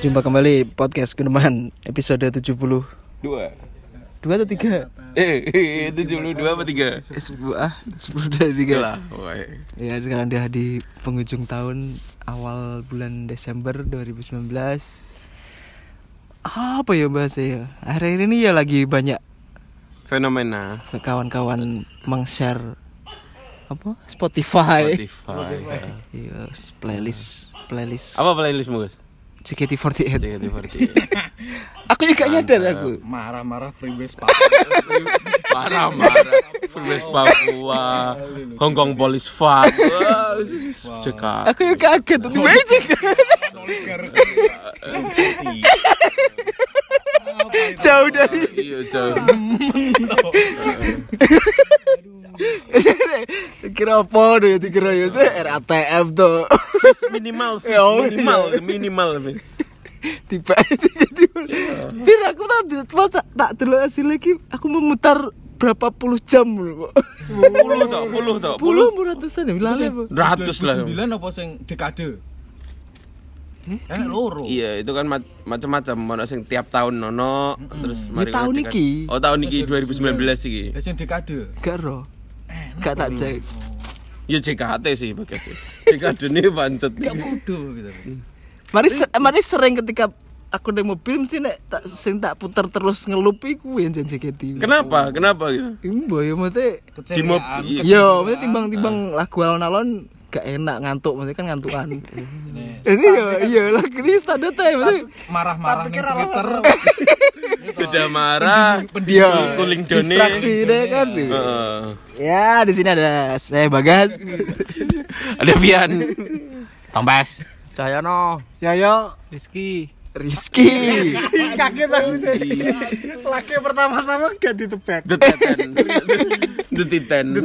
Jumpa kembali podcast Guneman episode 70 Dua. Dua atau tiga? Eh, tujuh puluh dua apa tiga? Eh, Sebuah, sepuluh dari tiga Lah. Ya sekarang dia di penghujung tahun Awal bulan Desember 2019 Apa ya bahasa ya Hari ini ya lagi banyak Fenomena kawan-kawan meng-share apa Spotify, Spotify. Iya, playlist playlist Apa playlistmu, Guys? JKT48 JKT48. Aku juga nyadar aku marah-marah freebase pak Parah, parah. Freebase Papua, Hongkong Police Fuck. Cek Aku juga kaget tiba aja Jauh dari Iya, jauh. Kira apa tuh ya dikira ya? Tuh RATF tuh. Minimal, Ya, oh, minimal, minimal. Tiba aja jadi aku tak masa tak dulu hasil lagi Aku memutar berapa puluh jam loh kok Puluh tau, puluh tau, Puluh. Ratusan ya bilang apa Ratus lah. 2009 apa sing dekade eh loro Iya, itu kan ma- macam-macam. Ono sing tiap tahun nono, terus Ya, mari tahun dekat- iki. Oh, tahun iki 2019 iki. Eh, sing dekade Gak roh Gak tak cek Ya JKT sih bagas sih. JKT ini pancet. gak kudu gitu Mari se- mari sering ketika aku di mobil mesti nek tak sing tak puter terus ngelup iku yang jan JKT. Kenapa? Kenapa gitu? Imbo ya mate. Di mob keceriaan iya. Yo, mate timbang-timbang lagu alon-alon gak enak ngantuk maksudnya kan ngantukan. Ini yo iya lagu ini standar teh marah-marah ning Twitter Sudah marah. Dia Kuling Doni. distraksi deh kan. Heeh. Ya, di sini ada saya Bagas. Ada Vian. tombas Cahyono. Yayo. Rizky Rizky. kaget aku laki pertama-tama gak ditebak Detetan.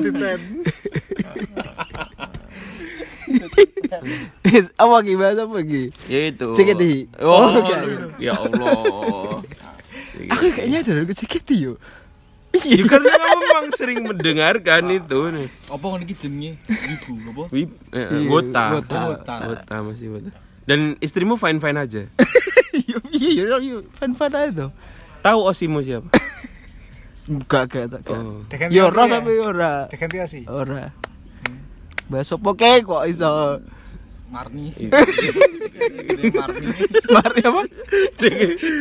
Apa gimana apa lagi? Ya itu. JKT. Oh, Oh, enggak. ya Allah. Aku kayaknya ada lagu JKT yo. Ya, karena kamu memang sering mendengarkan itu nih. apa ngono iki jenenge ibu apa Wip, wota. Wota. Wota. Wota masih wota. Dan istrimu fine fine aja. Iya iya iya fan aja tuh. Tahu Osimo siapa? Gak gak tak gak. Oh. Yo ora tapi ora. Dekanti sih Ora. Bahas opo kek kok iso Marni Iya. Marni mari apa?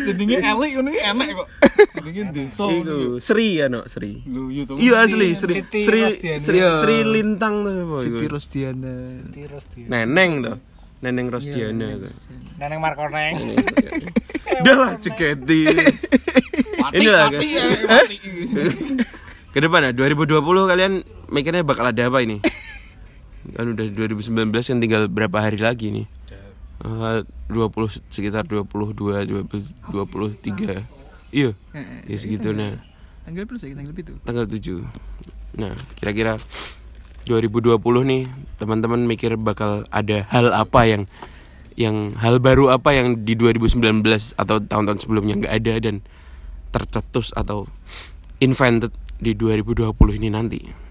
jenenge elik ngono iki enak kok jenenge desa Iku Sri ya no Sri. lu to Iya asli Sri Siti Sri Rosdiana. Sri, Sri Lintang tuh apa Siti iku? Rosdiana. Neneng tuh. Neneng Rosdiana tuh. Neneng Markoneng Udah lah ceketi. Inilah kan. Ke depan ya 2020 kalian mikirnya bakal ada apa ini? Kan udah 2019 yang tinggal berapa hari lagi nih? Eh, 20 sekitar 22 20, 23. Iya. Ya segitu nah. Tanggal plus ya tanggal itu. tanggal 7 Nah kira-kira 2020 nih teman-teman mikir bakal ada hal apa yang yang hal baru apa yang di 2019 atau tahun-tahun sebelumnya nggak ada dan tercetus atau invented di 2020 ini nanti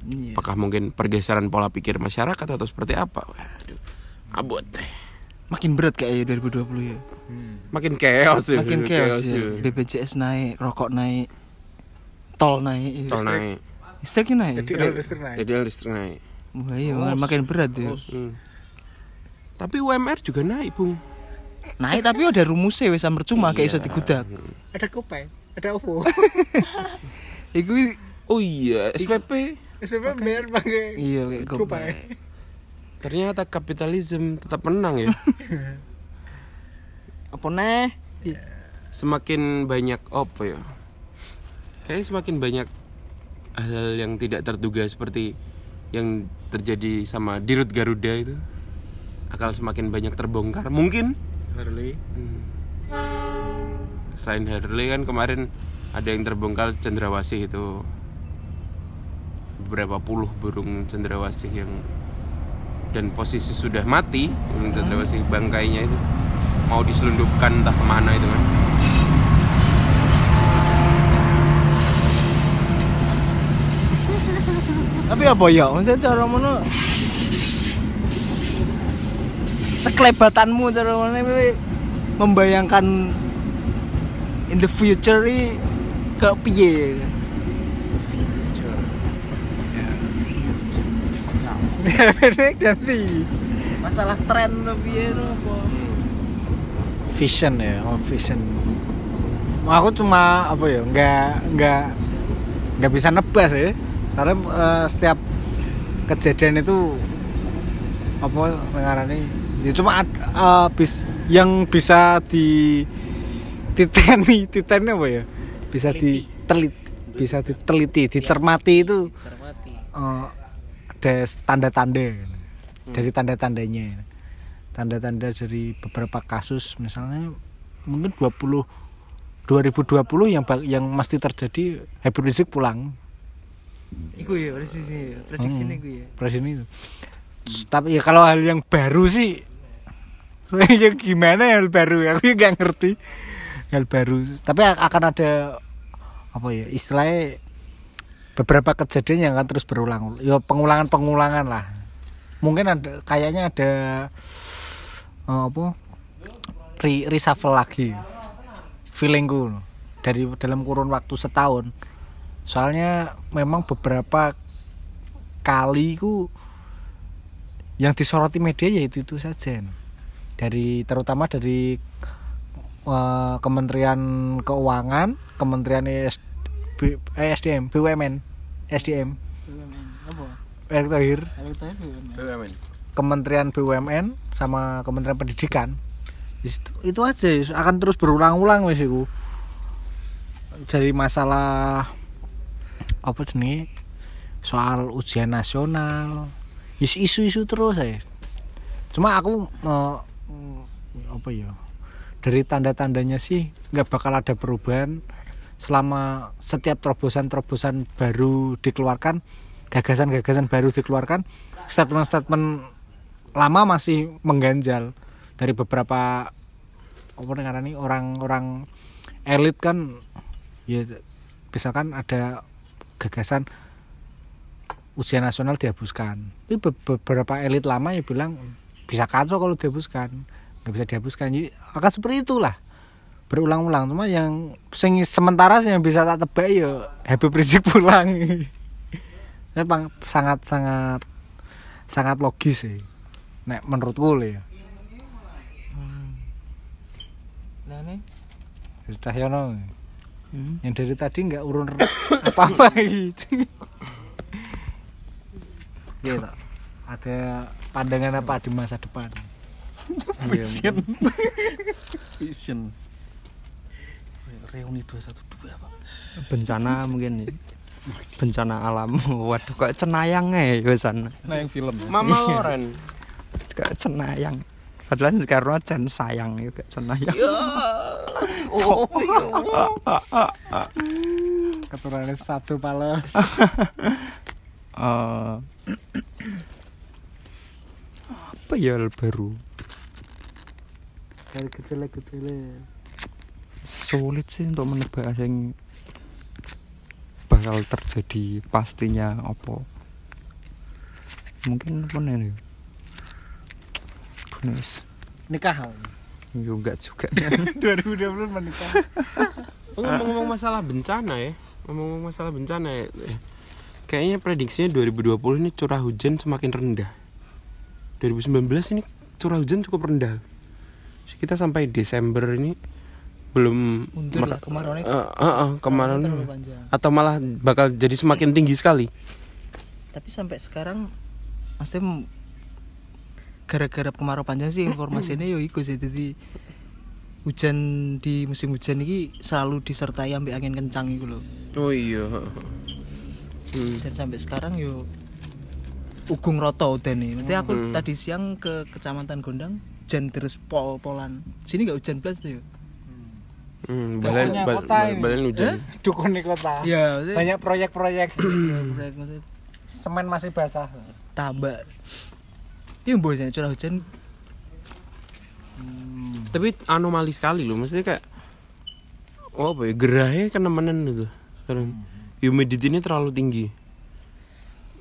Iya. apakah mungkin pergeseran pola pikir masyarakat atau seperti apa waduh abot Makin berat kayaknya 2020 ya. makin chaos ya Makin chaos ya. ya. BPJS naik, rokok naik, tol naik, tol naik listriknya naik. jadi listrik naik Wah iya makin berat ya. Hmm. tapi UMR juga naik bung Naik tapi udah rumusnya wis percuma kayak iso digudak. ada kupai ada ovo Iku oh iya SPP SPP biar pakai iya kayak gopay. Ternyata kapitalisme tetap menang ya. Apa neh? semakin banyak apa ya? Kayaknya semakin banyak hal yang tidak terduga seperti yang terjadi sama Dirut Garuda itu akan semakin banyak terbongkar. Mungkin Harley Hmm. selain Harley kan kemarin ada yang terbongkar cendrawasih itu beberapa puluh burung cendrawasih yang dan posisi sudah mati burung cendrawasih bangkainya itu mau diselundupkan entah ke mana itu kan. Tapi apa ya? Maksudnya cara mana? Sekelebatanmu cara mana membayangkan in the future ke piye Pendek ganti. Masalah tren no apa vision ya oh vision. Aku cuma apa ya nggak nggak nggak bisa nebas ya. Soalnya eh, setiap kejadian itu apa ngarani? Ya cuma ad- eh, bis yang bisa di titeni titeni apa ya? Bisa diteliti bisa diteliti dicermati itu. Cermati. eh, ada tanda-tanda. Dari tanda-tandanya. Tanda-tanda dari beberapa kasus misalnya mungkin 20 2020 yang yang mesti terjadi Habib Rizik pulang. Iku ya prediksi prediksi Hmm. iku ya. itu tapi ya kalau hal yang baru sih yang gimana hal baru? Aku juga nggak ngerti hal baru. Tapi akan ada apa ya istilahnya beberapa kejadian yang akan terus berulang. Ya pengulangan pengulangan lah. Mungkin ada kayaknya ada eh, apa? Re reshuffle lagi. Feelingku dari dalam kurun waktu setahun. Soalnya memang beberapa kali ku yang disoroti media ya itu saja. Dari terutama dari eh, Kementerian Keuangan Kementerian ES, B- eh, SDM BUMN SDM BUMN apa? Erick Thohir. Tadi BUMN. Kementerian BUMN sama Kementerian Pendidikan. Itu, itu aja akan terus berulang-ulang wis iku. Dari masalah apa jenis soal ujian nasional. Is- isu-isu terus ya cuma aku eh, apa ya dari tanda-tandanya sih nggak bakal ada perubahan selama setiap terobosan-terobosan baru dikeluarkan gagasan-gagasan baru dikeluarkan statement-statement lama masih mengganjal dari beberapa apa nih orang-orang elit kan ya misalkan ada gagasan ujian nasional dihapuskan. Tapi be- beberapa elit lama ya bilang bisa kacau kalau dihapuskan. Nggak bisa dihapuskan. Jadi akan seperti itulah berulang-ulang. Cuma yang sing sementara sih yang bisa tak tebak ya Habib Rizik pulang. Memang sangat sangat sangat logis sih. Nek menurutku lho ya. Nah nih dari Cahyono. Hmm. yang dari tadi nggak urun apa-apa. Gitu gitu ada pandangan apa di masa depan? Vision. Vision. Reuni 212 Pak. bencana mungkin ya. bencana alam waduh kok cenayang ya sana Nah yang film. ya. Mama Loren. kok cenayang padahal sekarang jen sayang juga cenayang keturunannya satu pala Eh, apa ya baru dari kecil kecil sulit sih untuk menebak yang bakal terjadi pastinya apa mungkin apa nih bonus nikah juga juga 2020 menikah Oh, ngomong-ngomong masalah bencana ya. Ngomong-ngomong masalah bencana ya. Kayaknya prediksinya 2020 ini curah hujan semakin rendah. 2019 ini curah hujan cukup rendah. Kita sampai Desember ini belum mundur lah kemarin Eh, eh, eh, kemarin atau malah bakal jadi semakin tinggi sekali. Tapi sampai sekarang m- gara-gara kemarau panjang sih informasinya yo iku sih jadi hujan di musim hujan ini selalu disertai ambek angin kencang itu loh Oh iya. Hmm. dan sampai sekarang yo ugung roto udah nih Maksudnya aku Hmm. tadi siang ke kecamatan Gondang hujan terus pol-polan sini nggak hujan plus tuh yo Hmm, balen, bal, kota bal, ini. balen hujan. dukun di kota ya maksudnya banyak proyek-proyek proyek maksudnya semen masih basah tambah itu bosnya curah hujan Tapi anomali sekali loh, maksudnya kayak oh apa ya gerahnya kenemenan gitu. Sekarang humidity ini terlalu tinggi.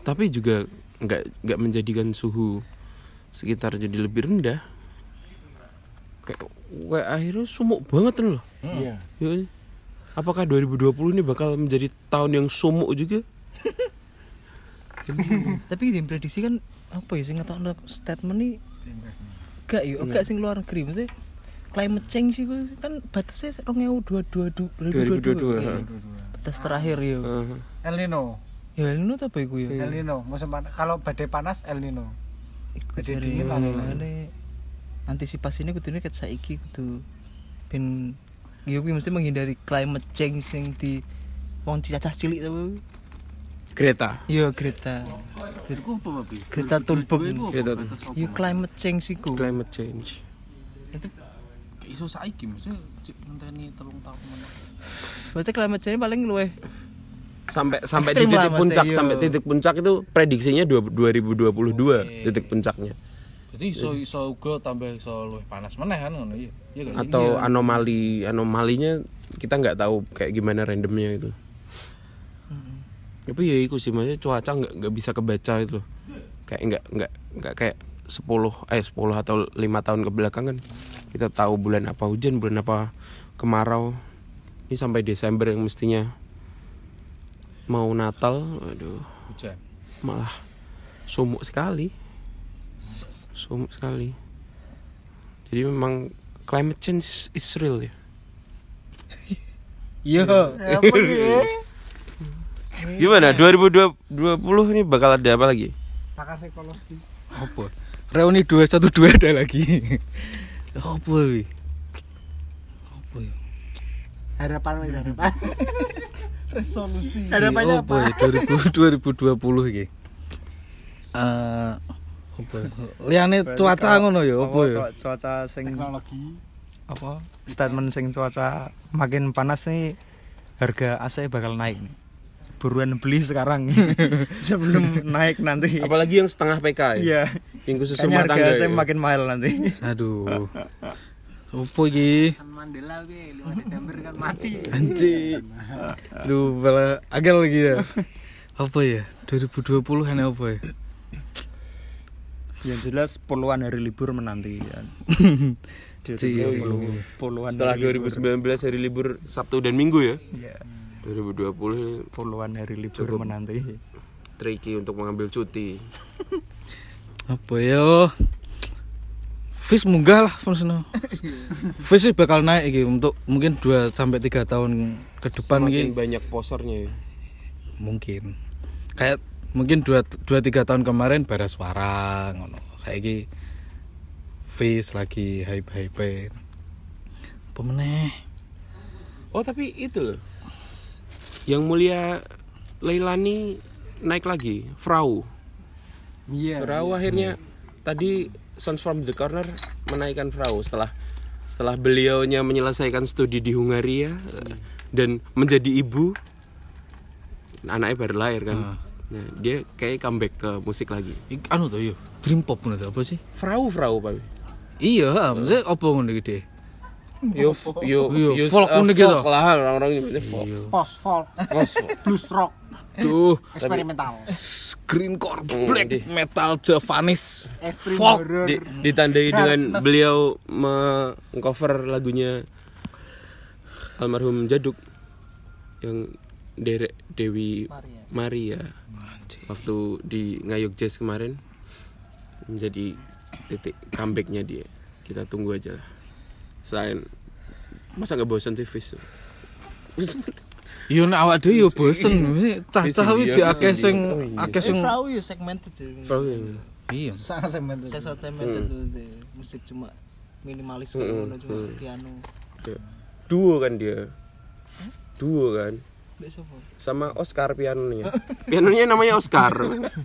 Tapi juga nggak nggak menjadikan suhu sekitar jadi lebih rendah. Kayak kayak akhirnya sumuk banget loh. Iya. Ya, Apakah 2020 ini bakal menjadi tahun yang sumuk juga? Tapi di prediksi kan apa ya sing ngetokno statement nih gak yo gak sing luar negeri maksudnya climate change sih kan batasnya 2022 2022, 2022 ha. batas terakhir yo Heeh. El Nino. ya ini tuh apa iku ya El Nino musim panas. Kalau badai panas El Nino. Jadi dingin lah. ngene antisipasinya kudune ket saiki kudu ben yo kuwi mesti menghindari climate change sing di wong cacah cilik apa Greta. yo Greta Iku apa babi? Greta Thunberg Greta yo climate change iku climate change. Itu iso saiki mesti ngenteni telung tahun mana. berarti climate change paling luwe Sampai sampai Ekstrim di lah, titik Mas, puncak iya. sampai titik puncak itu prediksinya dua- 2022 titik puncaknya. Jadi iso iso uga tambah iso luwih panas meneh kan ngono iya. Iya? Atau anomali anomalinya kita nggak tahu kayak gimana randomnya itu. Tapi ya itu sih maksudnya cuaca nggak nggak bisa kebaca itu loh. Kayak nggak nggak nggak kayak 10 eh 10 atau lima tahun ke belakang kan kita tahu bulan apa hujan bulan apa kemarau ini sampai Desember yang mestinya mau Natal aduh Hujan. malah sumuk sekali sumuk sekali. Jadi memang climate change is real ya. Yo. Apa ya? gimana? 2020 ini bakal ada apa lagi? Pakar psikologi. apa? Reuni 212 ada lagi. Apa wi apa ya Harapan wis harapan. Resolusi. ada Harapannya apa ya 2000 2020 iki eh apa ya? Liane cuaca ngono ya apa ya? cuaca sing Teknologi. apa? Statement sing cuaca makin panas nih harga AC bakal naik nih. buruan beli sekarang. Sebelum naik nanti. Apalagi yang setengah PK ya. Iya. Yang khusus rumah harga tangga AC ya. makin mahal nanti. Aduh. Apa iki? Mandela ki 5 Desember kan mati. anjing. Aduh malah agak lagi ya. Apa ya? 2020 ini apa ya yang jelas puluhan hari libur menanti ya. Cih. puluhan setelah hari libur. 2019 hari libur Sabtu dan Minggu ya Iya, 2020 puluhan hari libur Cukup. menanti tricky untuk mengambil cuti apa ya Fish munggah lah Fish sih bakal naik iki untuk mungkin 2 sampai 3 tahun ke depan semakin banyak posernya ya mungkin kayak mungkin 2 2 3 tahun kemarin bara suara ngono. Saiki Fish lagi hype-hype. Apa meneh? Oh tapi itu loh. Yang mulia Leilani naik lagi Frau. Iya. Frau akhirnya tadi Sons from the Corner menaikkan Frau setelah setelah beliaunya menyelesaikan studi di Hungaria eh, dan menjadi ibu anaknya baru lahir kan nah, dia kayak comeback ke musik lagi. Ik, anu tuh yo dream pop ngono apa sih? Frau Frau pak. Iya maksudnya apa ngono gede yo yo Yo, yo folk uh, ngono gitu. folk lah orang-orang nyebutnya folk. Post folk, Post folk. blues rock, Duh, eksperimental. greencore, Hmm, black di- metal, Extreme folk. Di- ditandai dengan beliau mengcover lagunya almarhum Jaduk yang Derek Dewi Maria waktu di Ngayog Jazz kemarin menjadi titik comebacknya dia kita tunggu aja lah selain masa nggak bosan sih Fish Yo nek awak dhewe yo bosen, cah-cah Wis wis dia, akeh wis sing iya. akeh sing Frau yo segmented. Frau Iya. Sangat segmented. Saya segmented deh. musik cuma minimalis Hmm, ngono cuma hmm. piano. duo kan dia duo kan? Sama Oscar pianonya. Pianonya namanya Oscar.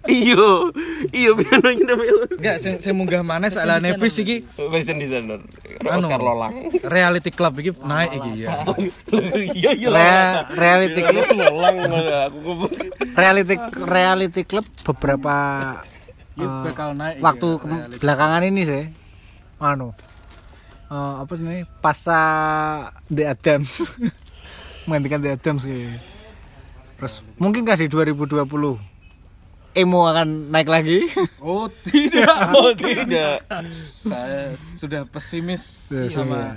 Iyo. Iyo pianonya namanya Oscar. Enggak, sing sing munggah maneh salane Nevis iki. Fashion designer. Anu, Oscar Lolang. Reality Club iki naik iki ya. iya iya. Re- reality club, Lolang aku reality reality club beberapa eh, bakal naik. iki waktu ya, ke- belakangan ini sih. Anu eh, apa namanya pasca The Adams menggantikan The Adams sih terus mungkinkah di 2020 emo akan naik lagi Oh tidak. Oh tidak. Saya sudah pesimis Ya, sama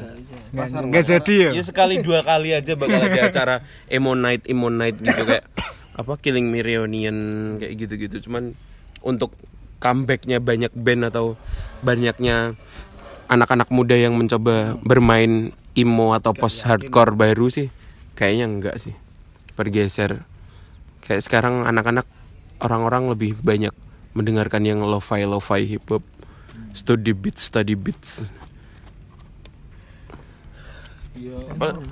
pasar nggak pasar. jadi ya Ya sekali dua kali aja bakal ada acara emo night, emo night gitu kayak apa Killing Me Reunion kayak gitu-gitu. Cuman untuk comebacknya banyak band atau banyaknya anak-anak muda yang mencoba bermain emo atau post hardcore baru sih kayaknya enggak sih. Bergeser. Kayak sekarang anak-anak orang-orang lebih banyak mendengarkan yang lo-fi lo-fi hip hop study beats study beats.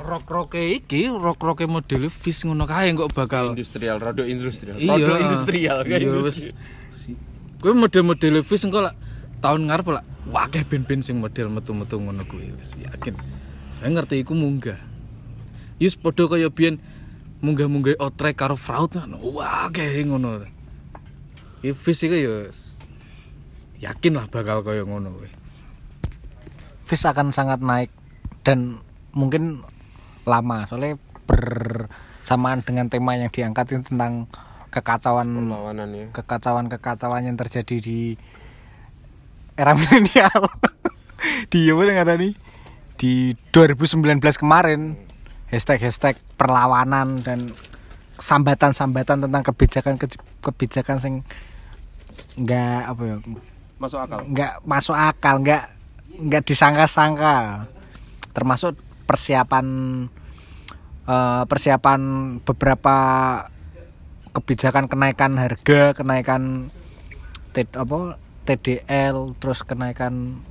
Rock rock iki rock rock model fish ngono kae kok bakal industrial rada industrial. Iya. Rada industrial kayak iya gitu. wis. Gue model model fish engko lah tahun ngarep lah wakeh band-band sing model metu-metu ngono kuwi wis yakin. Saya ngerti iku munggah Yus podo kaya biyen munggah-munggah outrek karo fraud kan wah kayak ngono. Iki fish iku ya yakin lah bakal kaya ngono kuwi. Fish akan sangat naik dan mungkin lama. Soalnya bersamaan dengan tema yang diangkat itu tentang kekacauan ya. kekacauan kekacauan yang terjadi di era milenial. Di apa yang ada nih? Di 2019 kemarin hashtag hashtag perlawanan dan sambatan-sambatan tentang kebijakan kebijakan sing nggak apa ya masuk akal. nggak masuk akal nggak nggak disangka-sangka. Termasuk persiapan eh, persiapan beberapa kebijakan kenaikan harga kenaikan T, apa TDL terus kenaikan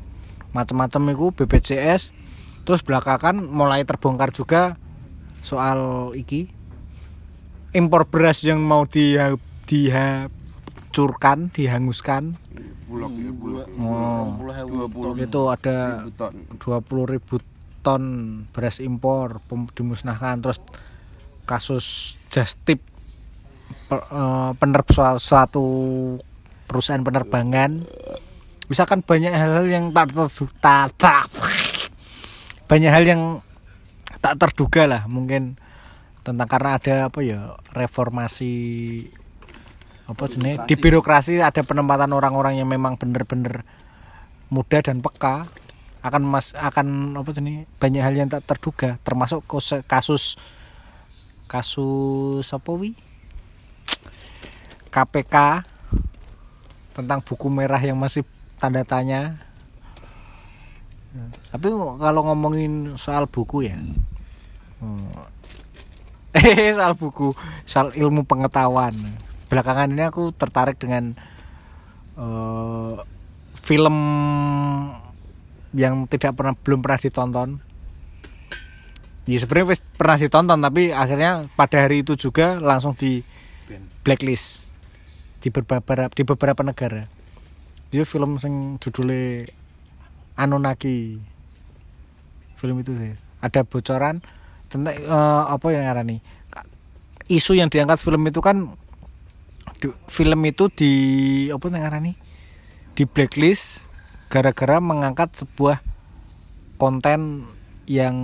macam-macam itu BPJS terus belakangan mulai terbongkar juga soal iki. Impor beras yang mau dia dihancurkan dihanguskan. Bulog ya bulog. Oh. itu ada ton. 20 ribu ton beras impor dimusnahkan. Terus kasus just tip per- eh, penerb sua- suatu perusahaan penerbangan. Misalkan banyak hal-hal yang tak terdu- tak- tak- banyak hal yang tak terduga lah mungkin tentang karena ada apa ya reformasi apa jenis di birokrasi ada penempatan orang-orang yang memang bener-bener muda dan peka. Akan mas akan apa jenis banyak hal yang tak terduga termasuk kasus kasus apa wi? KPK tentang buku merah yang masih tanda tanya. Tapi kalau ngomongin soal buku ya eh soal buku soal ilmu pengetahuan. Belakangan ini aku tertarik dengan eh, film yang tidak pernah belum pernah ditonton. Ya sebenarnya wis pernah ditonton tapi akhirnya pada hari itu juga langsung di blacklist di beberapa di beberapa negara. Itu film sing judulnya Anunnaki. Film itu sih. Ada bocoran tentang eh, apa yang ngarani isu yang diangkat film itu kan di- film itu di apa yang ngarani di blacklist gara-gara mengangkat sebuah konten yang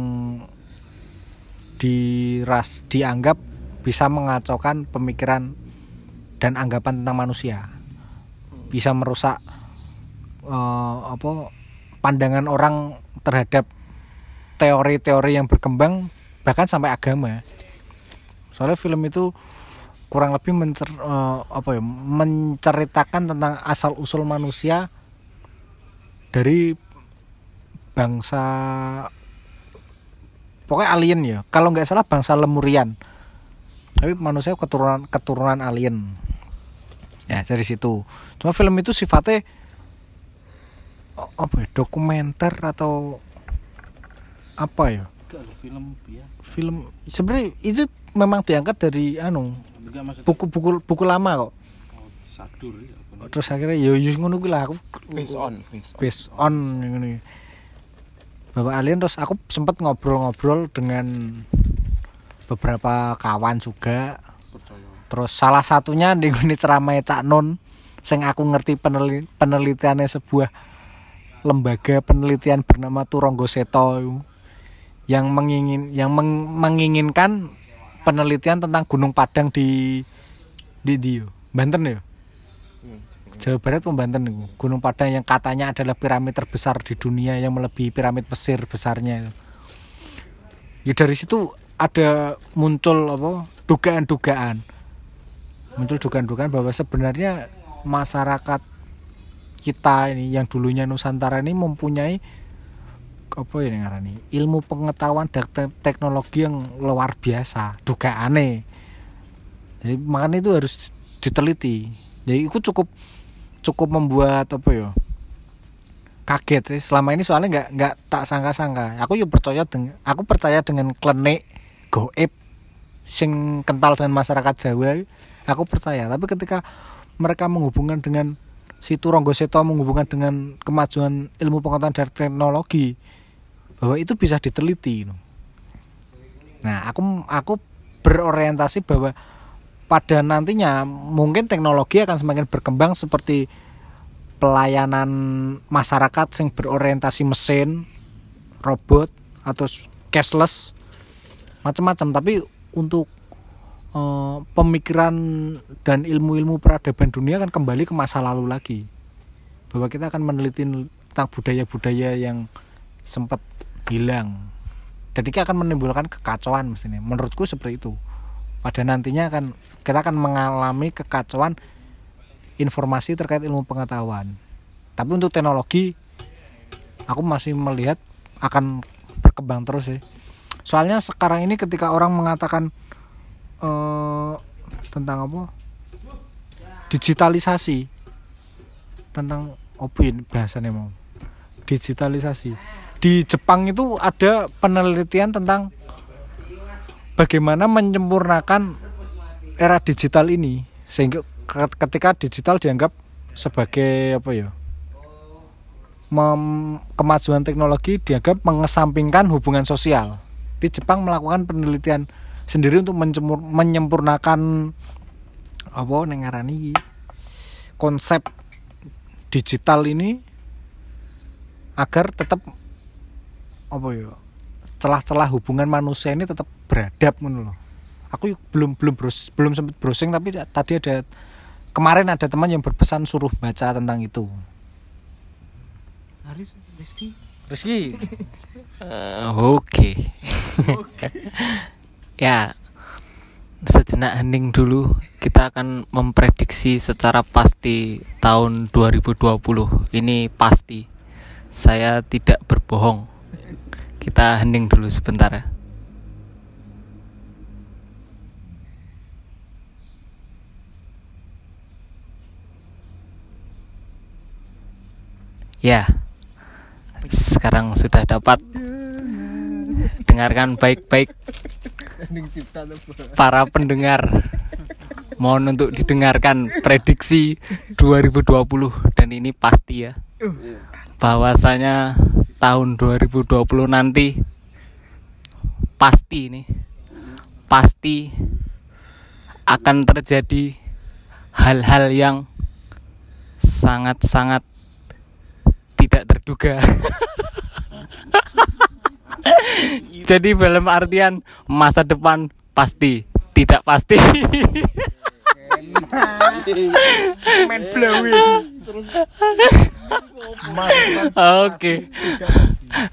diras dianggap bisa mengacaukan pemikiran dan anggapan tentang manusia. Bisa merusak eh, apa pandangan orang terhadap teori-teori yang berkembang bahkan sampai agama. Soalnya film itu kurang lebih mencer, eh, apa ya menceritakan tentang asal usul manusia dari bangsa pokoknya alien ya. Kalau nggak salah bangsa lemurian. Tapi manusia keturunan keturunan alien. Ya dari situ. Cuma film itu sifatnya apa ya dokumenter atau apa ya Enggak lah, film biasa. Film sebenarnya itu memang diangkat dari anu buku-buku buku lama kok. Sadur ya terus akhirnya ya yus ngono kuwi lah aku based on based based on ini Bapak Alien terus aku sempat ngobrol-ngobrol dengan beberapa kawan juga. Percaya. Terus salah satunya di ceramah Cak Nun sing aku ngerti peneli, penelitiannya sebuah lembaga penelitian bernama Turonggo Seto yang mengingin yang meng- menginginkan penelitian tentang Gunung Padang di di Dio Banten ya Jawa Barat Pembanten itu Gunung Padang yang katanya adalah piramid terbesar di dunia yang melebihi piramid Mesir besarnya itu. Ya dari situ ada muncul apa dugaan-dugaan. Muncul dugaan-dugaan bahwa sebenarnya masyarakat kita ini yang dulunya Nusantara ini mempunyai apa ya ngarani? Ilmu pengetahuan dan te- teknologi yang luar biasa dugaane. Jadi makanya itu harus diteliti. Jadi itu cukup cukup membuat apa ya kaget sih. Selama ini soalnya nggak nggak tak sangka-sangka. Aku yuk percaya dengan aku percaya dengan klenik goib sing kental dengan masyarakat Jawa. Aku percaya. Tapi ketika mereka menghubungkan dengan si Turonggo Seto menghubungkan dengan kemajuan ilmu pengetahuan dan teknologi bahwa itu bisa diteliti nah aku aku berorientasi bahwa pada nantinya mungkin teknologi akan semakin berkembang seperti pelayanan masyarakat yang berorientasi mesin robot atau cashless macam-macam tapi untuk eh, pemikiran dan ilmu-ilmu peradaban dunia kan kembali ke masa lalu lagi. Bahwa kita akan meneliti tentang budaya-budaya yang sempat hilang. Dan akan menimbulkan kekacauan mestinya. Menurutku seperti itu. Pada nantinya akan kita akan mengalami kekacauan informasi terkait ilmu pengetahuan. Tapi untuk teknologi aku masih melihat akan berkembang terus sih. Soalnya sekarang ini ketika orang mengatakan eh, tentang apa? Digitalisasi. Tentang apa ini bahasanya mau. Digitalisasi di Jepang itu ada penelitian tentang bagaimana menyempurnakan era digital ini sehingga ke- ketika digital dianggap sebagai apa ya mem- kemajuan teknologi dianggap mengesampingkan hubungan sosial. Di Jepang melakukan penelitian sendiri untuk mencemur- menyempurnakan apa nengarani konsep digital ini agar tetap apa ya celah-celah hubungan manusia ini tetap beradab loh. Aku yuk belum belum bros, belum sempat browsing tapi tadi ada kemarin ada teman yang berpesan suruh baca tentang itu. Haris Rizky Rizky, Eh, Oke. ya, sejenak hening dulu. Kita akan memprediksi secara pasti tahun 2020. Ini pasti. Saya tidak berbohong. Kita hening dulu sebentar ya. Ya. Sekarang sudah dapat dengarkan baik-baik para pendengar mohon untuk didengarkan prediksi 2020 dan ini pasti ya bahwasanya tahun 2020 nanti pasti ini pasti akan terjadi hal-hal yang sangat-sangat tidak terduga. Jadi dalam artian masa depan pasti tidak pasti Oke.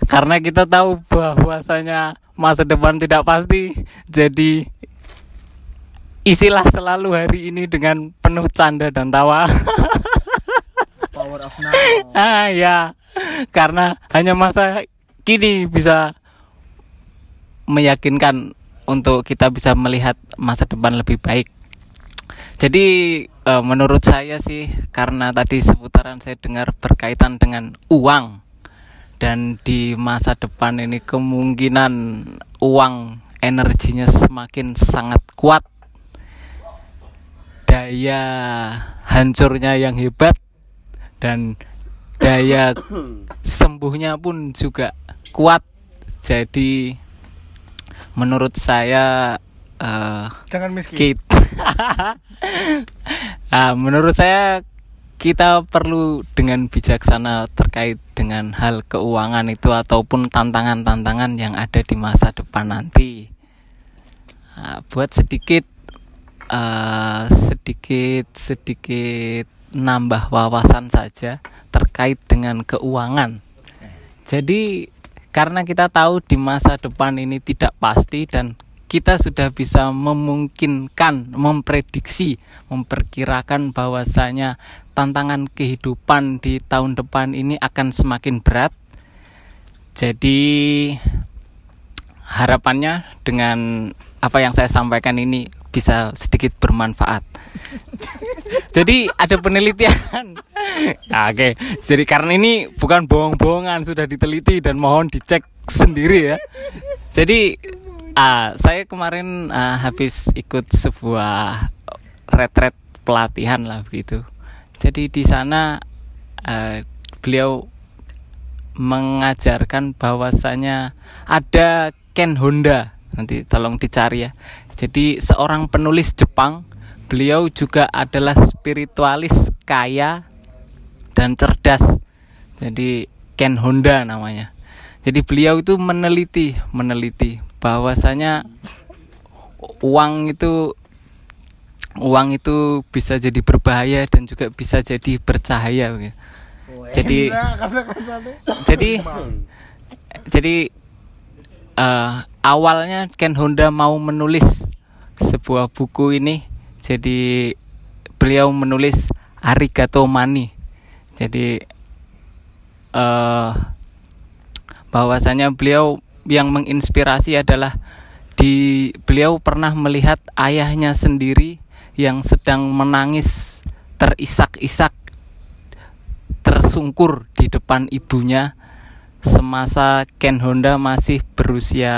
Karena kita tahu bahwasanya masa depan tidak pasti, jadi isilah selalu hari ini dengan penuh canda dan tawa. Power of now. ah ya, karena hanya masa kini bisa meyakinkan untuk kita bisa melihat masa depan lebih baik. Jadi eh, menurut saya sih karena tadi seputaran saya dengar berkaitan dengan uang dan di masa depan ini kemungkinan uang energinya semakin sangat kuat daya hancurnya yang hebat dan daya sembuhnya pun juga kuat. Jadi menurut saya eh, jangan miskin. kita Ah, menurut saya kita perlu dengan bijaksana terkait dengan hal keuangan itu ataupun tantangan-tantangan yang ada di masa depan nanti Ah, buat sedikit eh, sedikit sedikit nambah wawasan saja terkait dengan keuangan. Jadi karena kita tahu di masa depan ini tidak pasti dan kita sudah bisa memungkinkan, memprediksi, memperkirakan bahwasanya tantangan kehidupan di tahun depan ini akan semakin berat. Jadi harapannya dengan apa yang saya sampaikan ini bisa sedikit bermanfaat. Jadi ada penelitian. Nah, Oke, jadi karena ini bukan bohong-bohongan sudah diteliti dan mohon dicek sendiri ya. Jadi ah, saya kemarin ah, habis ikut sebuah retret pelatihan lah begitu. Jadi di sana eh, beliau mengajarkan bahwasanya ada Ken Honda nanti tolong dicari ya. Jadi seorang penulis Jepang, beliau juga adalah spiritualis kaya dan cerdas. Jadi Ken Honda namanya. Jadi beliau itu meneliti, meneliti bahwasanya uang itu uang itu bisa jadi berbahaya dan juga bisa jadi bercahaya begitu. Jadi jadi jadi eh, awalnya Ken Honda mau menulis sebuah buku ini. Jadi beliau menulis Arigato Mani. Jadi eh bahwasanya beliau yang menginspirasi adalah di beliau pernah melihat ayahnya sendiri yang sedang menangis terisak-isak tersungkur di depan ibunya semasa Ken Honda masih berusia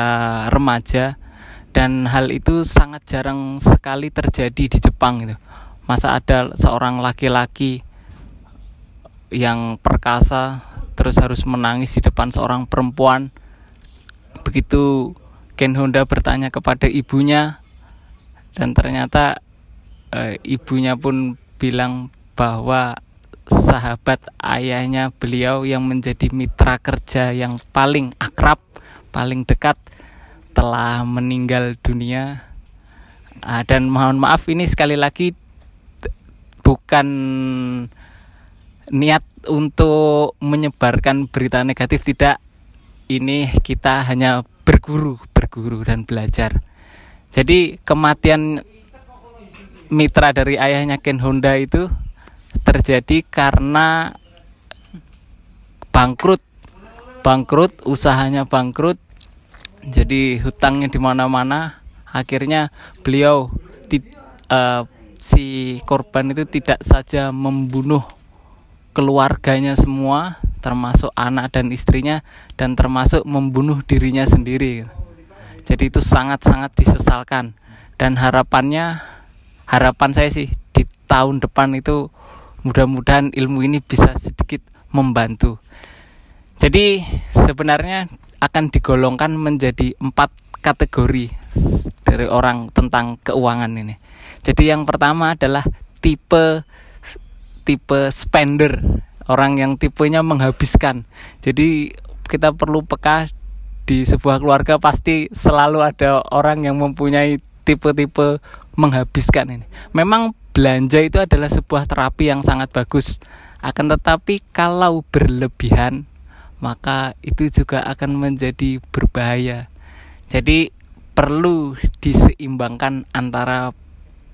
remaja dan hal itu sangat jarang sekali terjadi di Jepang gitu. Masa ada seorang laki-laki yang perkasa terus harus menangis di depan seorang perempuan. Begitu Ken Honda bertanya kepada ibunya dan ternyata eh, ibunya pun bilang bahwa sahabat ayahnya beliau yang menjadi mitra kerja yang paling akrab, paling dekat telah meninggal dunia. Ah, dan mohon maaf ini sekali lagi bukan niat untuk menyebarkan berita negatif tidak. Ini kita hanya berguru, berguru dan belajar. Jadi kematian mitra dari ayahnya Ken Honda itu terjadi karena bangkrut. Bangkrut usahanya bangkrut. Jadi hutangnya di mana-mana. Akhirnya beliau eh, si korban itu tidak saja membunuh keluarganya semua termasuk anak dan istrinya dan termasuk membunuh dirinya sendiri jadi itu sangat-sangat disesalkan dan harapannya harapan saya sih di tahun depan itu mudah-mudahan ilmu ini bisa sedikit membantu. Jadi sebenarnya akan digolongkan menjadi empat kategori dari orang tentang keuangan ini. Jadi yang pertama adalah tipe tipe spender, orang yang tipenya menghabiskan. Jadi kita perlu peka di sebuah keluarga pasti selalu ada orang yang mempunyai tipe-tipe menghabiskan ini. Memang belanja itu adalah sebuah terapi yang sangat bagus. Akan tetapi kalau berlebihan maka itu juga akan menjadi berbahaya. Jadi perlu diseimbangkan antara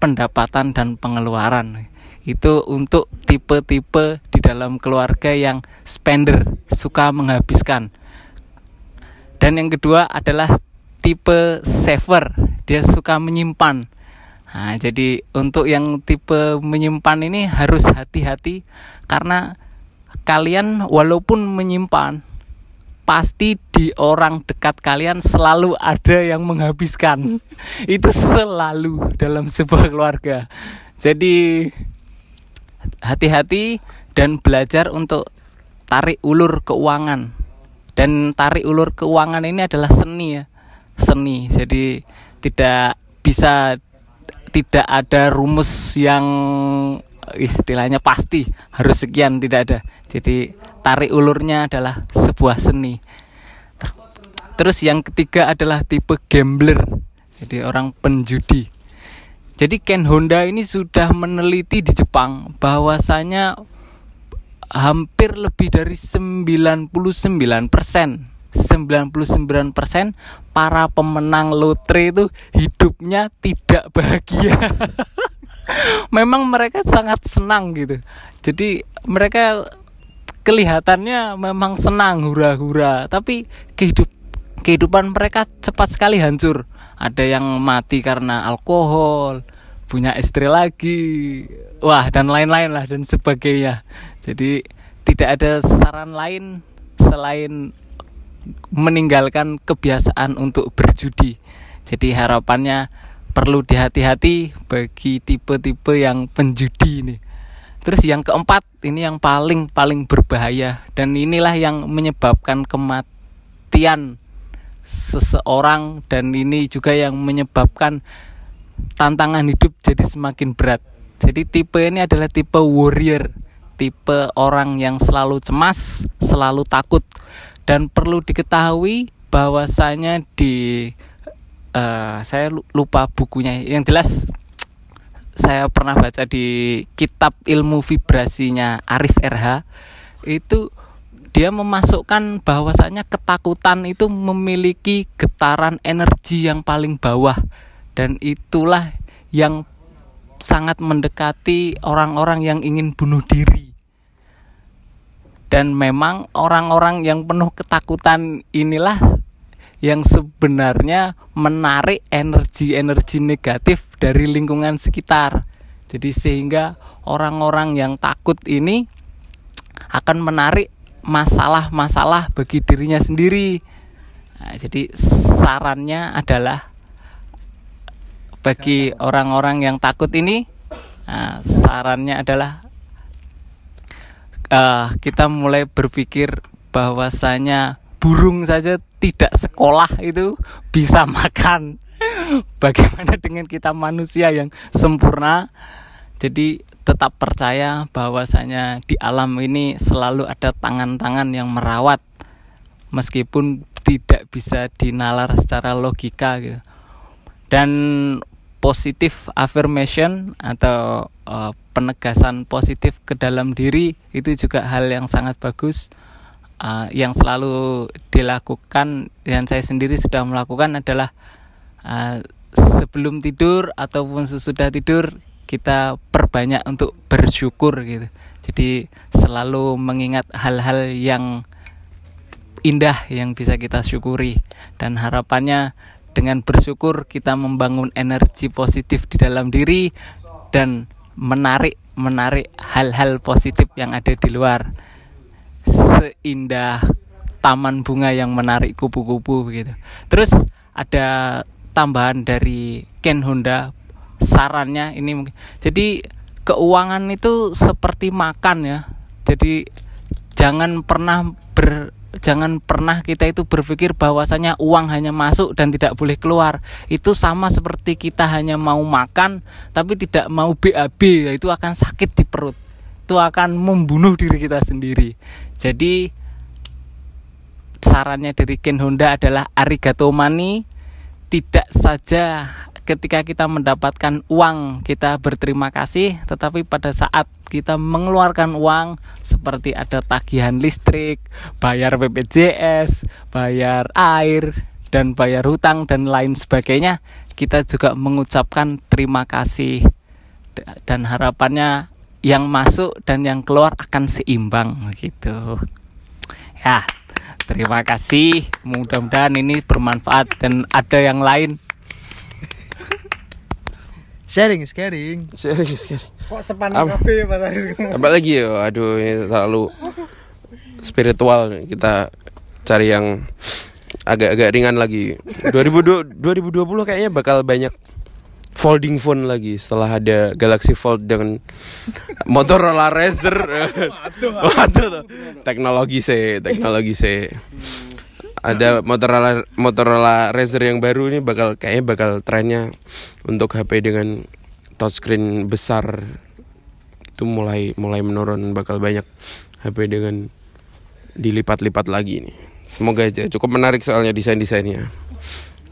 pendapatan dan pengeluaran. Itu untuk tipe-tipe di dalam keluarga yang spender, suka menghabiskan. Dan yang kedua adalah tipe saver, dia suka menyimpan. Nah, jadi untuk yang tipe menyimpan ini harus hati-hati karena kalian walaupun menyimpan pasti di orang dekat kalian selalu ada yang menghabiskan. Itu selalu dalam sebuah keluarga. Jadi hati-hati dan belajar untuk tarik ulur keuangan. Dan tarik ulur keuangan ini adalah seni ya. Seni. Jadi tidak bisa tidak ada rumus yang istilahnya pasti harus sekian tidak ada. Jadi tarik ulurnya adalah sebuah seni. Ter- Terus yang ketiga adalah tipe gambler. Jadi orang penjudi. Jadi Ken Honda ini sudah meneliti di Jepang bahwasanya hampir lebih dari 99% 99% para pemenang lotre itu hidupnya tidak bahagia. Memang mereka sangat senang gitu. Jadi mereka kelihatannya memang senang hura-hura, tapi kehidup kehidupan mereka cepat sekali hancur. Ada yang mati karena alkohol, punya istri lagi, wah dan lain-lain lah dan sebagainya. Jadi tidak ada saran lain selain meninggalkan kebiasaan untuk berjudi. Jadi harapannya perlu dihati-hati bagi tipe-tipe yang penjudi ini. Terus yang keempat ini yang paling paling berbahaya dan inilah yang menyebabkan kematian seseorang dan ini juga yang menyebabkan tantangan hidup jadi semakin berat. Jadi tipe ini adalah tipe warrior, tipe orang yang selalu cemas, selalu takut dan perlu diketahui bahwasanya di uh, saya lupa bukunya yang jelas saya pernah baca di kitab ilmu vibrasinya Arif RH itu dia memasukkan bahwasanya ketakutan itu memiliki getaran energi yang paling bawah dan itulah yang sangat mendekati orang-orang yang ingin bunuh diri dan memang orang-orang yang penuh ketakutan inilah yang sebenarnya menarik energi-energi negatif dari lingkungan sekitar. Jadi sehingga orang-orang yang takut ini akan menarik masalah-masalah bagi dirinya sendiri. Nah, jadi sarannya adalah bagi orang-orang yang takut ini, nah, sarannya adalah uh, kita mulai berpikir bahwasanya burung saja tidak sekolah itu bisa makan. Bagaimana dengan kita manusia yang sempurna? Jadi tetap percaya bahwasanya di alam ini selalu ada tangan-tangan yang merawat meskipun tidak bisa dinalar secara logika gitu. Dan positif affirmation atau uh, penegasan positif ke dalam diri itu juga hal yang sangat bagus uh, yang selalu dilakukan dan saya sendiri sudah melakukan adalah uh, sebelum tidur ataupun sesudah tidur kita perbanyak untuk bersyukur gitu. Jadi selalu mengingat hal-hal yang indah yang bisa kita syukuri. Dan harapannya dengan bersyukur kita membangun energi positif di dalam diri dan menarik menarik hal-hal positif yang ada di luar. Seindah taman bunga yang menarik kupu-kupu begitu terus ada tambahan dari Ken Honda sarannya ini mungkin jadi keuangan itu seperti makan ya jadi jangan pernah ber jangan pernah kita itu berpikir bahwasanya uang hanya masuk dan tidak boleh keluar. Itu sama seperti kita hanya mau makan tapi tidak mau BAB, itu akan sakit di perut. Itu akan membunuh diri kita sendiri. Jadi sarannya dari Ken Honda adalah arigato mani tidak saja ketika kita mendapatkan uang kita berterima kasih tetapi pada saat kita mengeluarkan uang seperti ada tagihan listrik, bayar BPJS, bayar air dan bayar hutang dan lain sebagainya kita juga mengucapkan terima kasih. Dan harapannya yang masuk dan yang keluar akan seimbang gitu. Ya terima kasih. Mudah-mudahan ini bermanfaat dan ada yang lain sharing sharing Sharing, sharing. Kok sepanik kabeh Mas Aris? Apa lagi ya? Aduh, ini terlalu spiritual kita cari yang agak-agak ringan lagi. 2020 2020 kayaknya bakal banyak folding phone lagi setelah ada Galaxy Fold dengan Motorola Razr. Waduh tuh. Teknologi sih, teknologi sih. Ada Motorola Motorola Razr yang baru ini bakal kayaknya bakal trennya untuk HP dengan touchscreen besar itu mulai mulai menurun bakal banyak HP dengan dilipat-lipat lagi nih. Semoga aja cukup menarik soalnya desain-desainnya.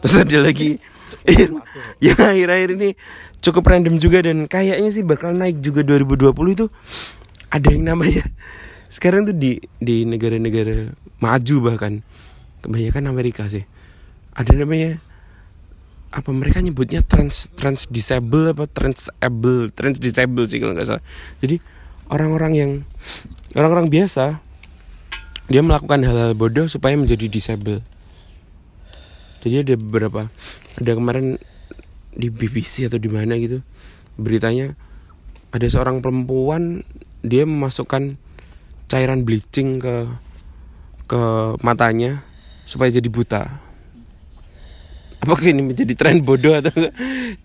Terus ada lagi yang akhir-akhir ini cukup random juga dan kayaknya sih bakal naik juga 2020 itu ada yang namanya sekarang tuh di di negara-negara maju bahkan kebanyakan Amerika sih. Ada namanya apa mereka nyebutnya trans trans disable apa transable trans disable sih kalau nggak salah. Jadi orang-orang yang orang-orang biasa dia melakukan hal-hal bodoh supaya menjadi disable. Jadi ada beberapa ada kemarin di BBC atau di mana gitu beritanya ada seorang perempuan dia memasukkan cairan bleaching ke ke matanya supaya jadi buta. Apakah ini menjadi tren bodoh atau enggak?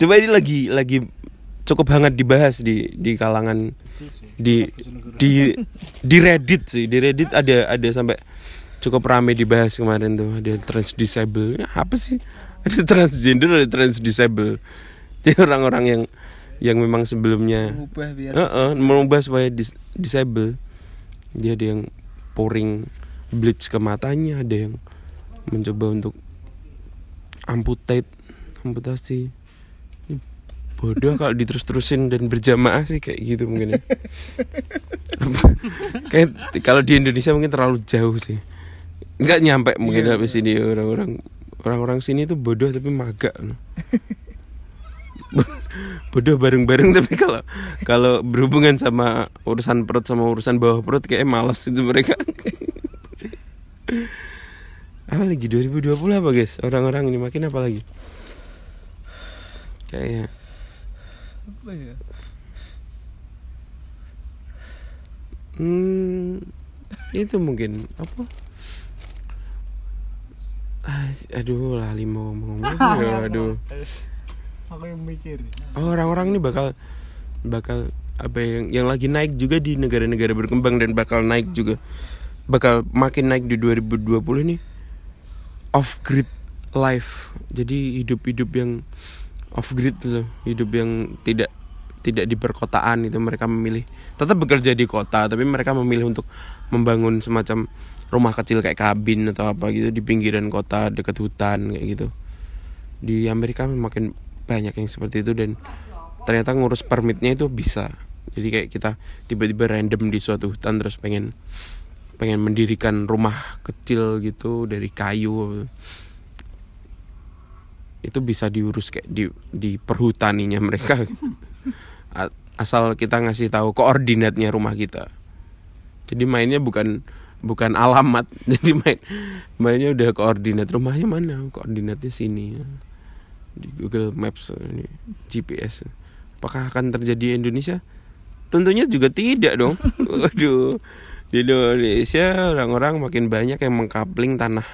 Coba ini lagi lagi cukup hangat dibahas di di kalangan di di di Reddit sih. Di Reddit ada ada sampai cukup ramai dibahas kemarin tuh. Ada trans disable Ya, apa sih? Ada transgender ada trans disable jadi orang-orang yang yang memang sebelumnya Ubah biar Heeh, merubah supaya dis- disable. Dia ada yang pouring bleach ke matanya ada yang mencoba untuk amputate amputasi. Ini bodoh kalau diterus-terusin dan berjamaah sih kayak gitu mungkin ya. Kayak kalau di Indonesia mungkin terlalu jauh sih. Nggak nyampe mungkin habis sini. Orang-orang orang-orang sini tuh bodoh tapi magak bodoh bareng-bareng tapi kalau kalau berhubungan sama urusan perut sama urusan bawah perut kayak malas itu mereka apa lagi? 2020 apa guys? Orang-orang ini makin apa lagi? Kayaknya. Apa ya? hmm, itu mungkin. Apa? Ah, aduh lah mau ngomong aduh Aku yang mikir. Oh, orang-orang ini bakal bakal apa yang yang lagi naik juga di negara-negara berkembang dan bakal naik juga. Bakal makin naik di 2020 ini off grid life. Jadi hidup-hidup yang off grid gitu hidup yang tidak tidak di perkotaan itu mereka memilih. Tetap bekerja di kota tapi mereka memilih untuk membangun semacam rumah kecil kayak kabin atau apa gitu di pinggiran kota dekat hutan kayak gitu. Di Amerika makin banyak yang seperti itu dan ternyata ngurus permitnya itu bisa. Jadi kayak kita tiba-tiba random di suatu hutan terus pengen pengen mendirikan rumah kecil gitu dari kayu. Itu bisa diurus kayak di di perhutaninya mereka. Asal kita ngasih tahu koordinatnya rumah kita. Jadi mainnya bukan bukan alamat. Jadi main mainnya udah koordinat rumahnya mana? Koordinatnya sini. Di Google Maps ini GPS apakah akan terjadi di Indonesia? Tentunya juga tidak dong. Waduh di Indonesia orang-orang makin banyak yang mengkapling tanah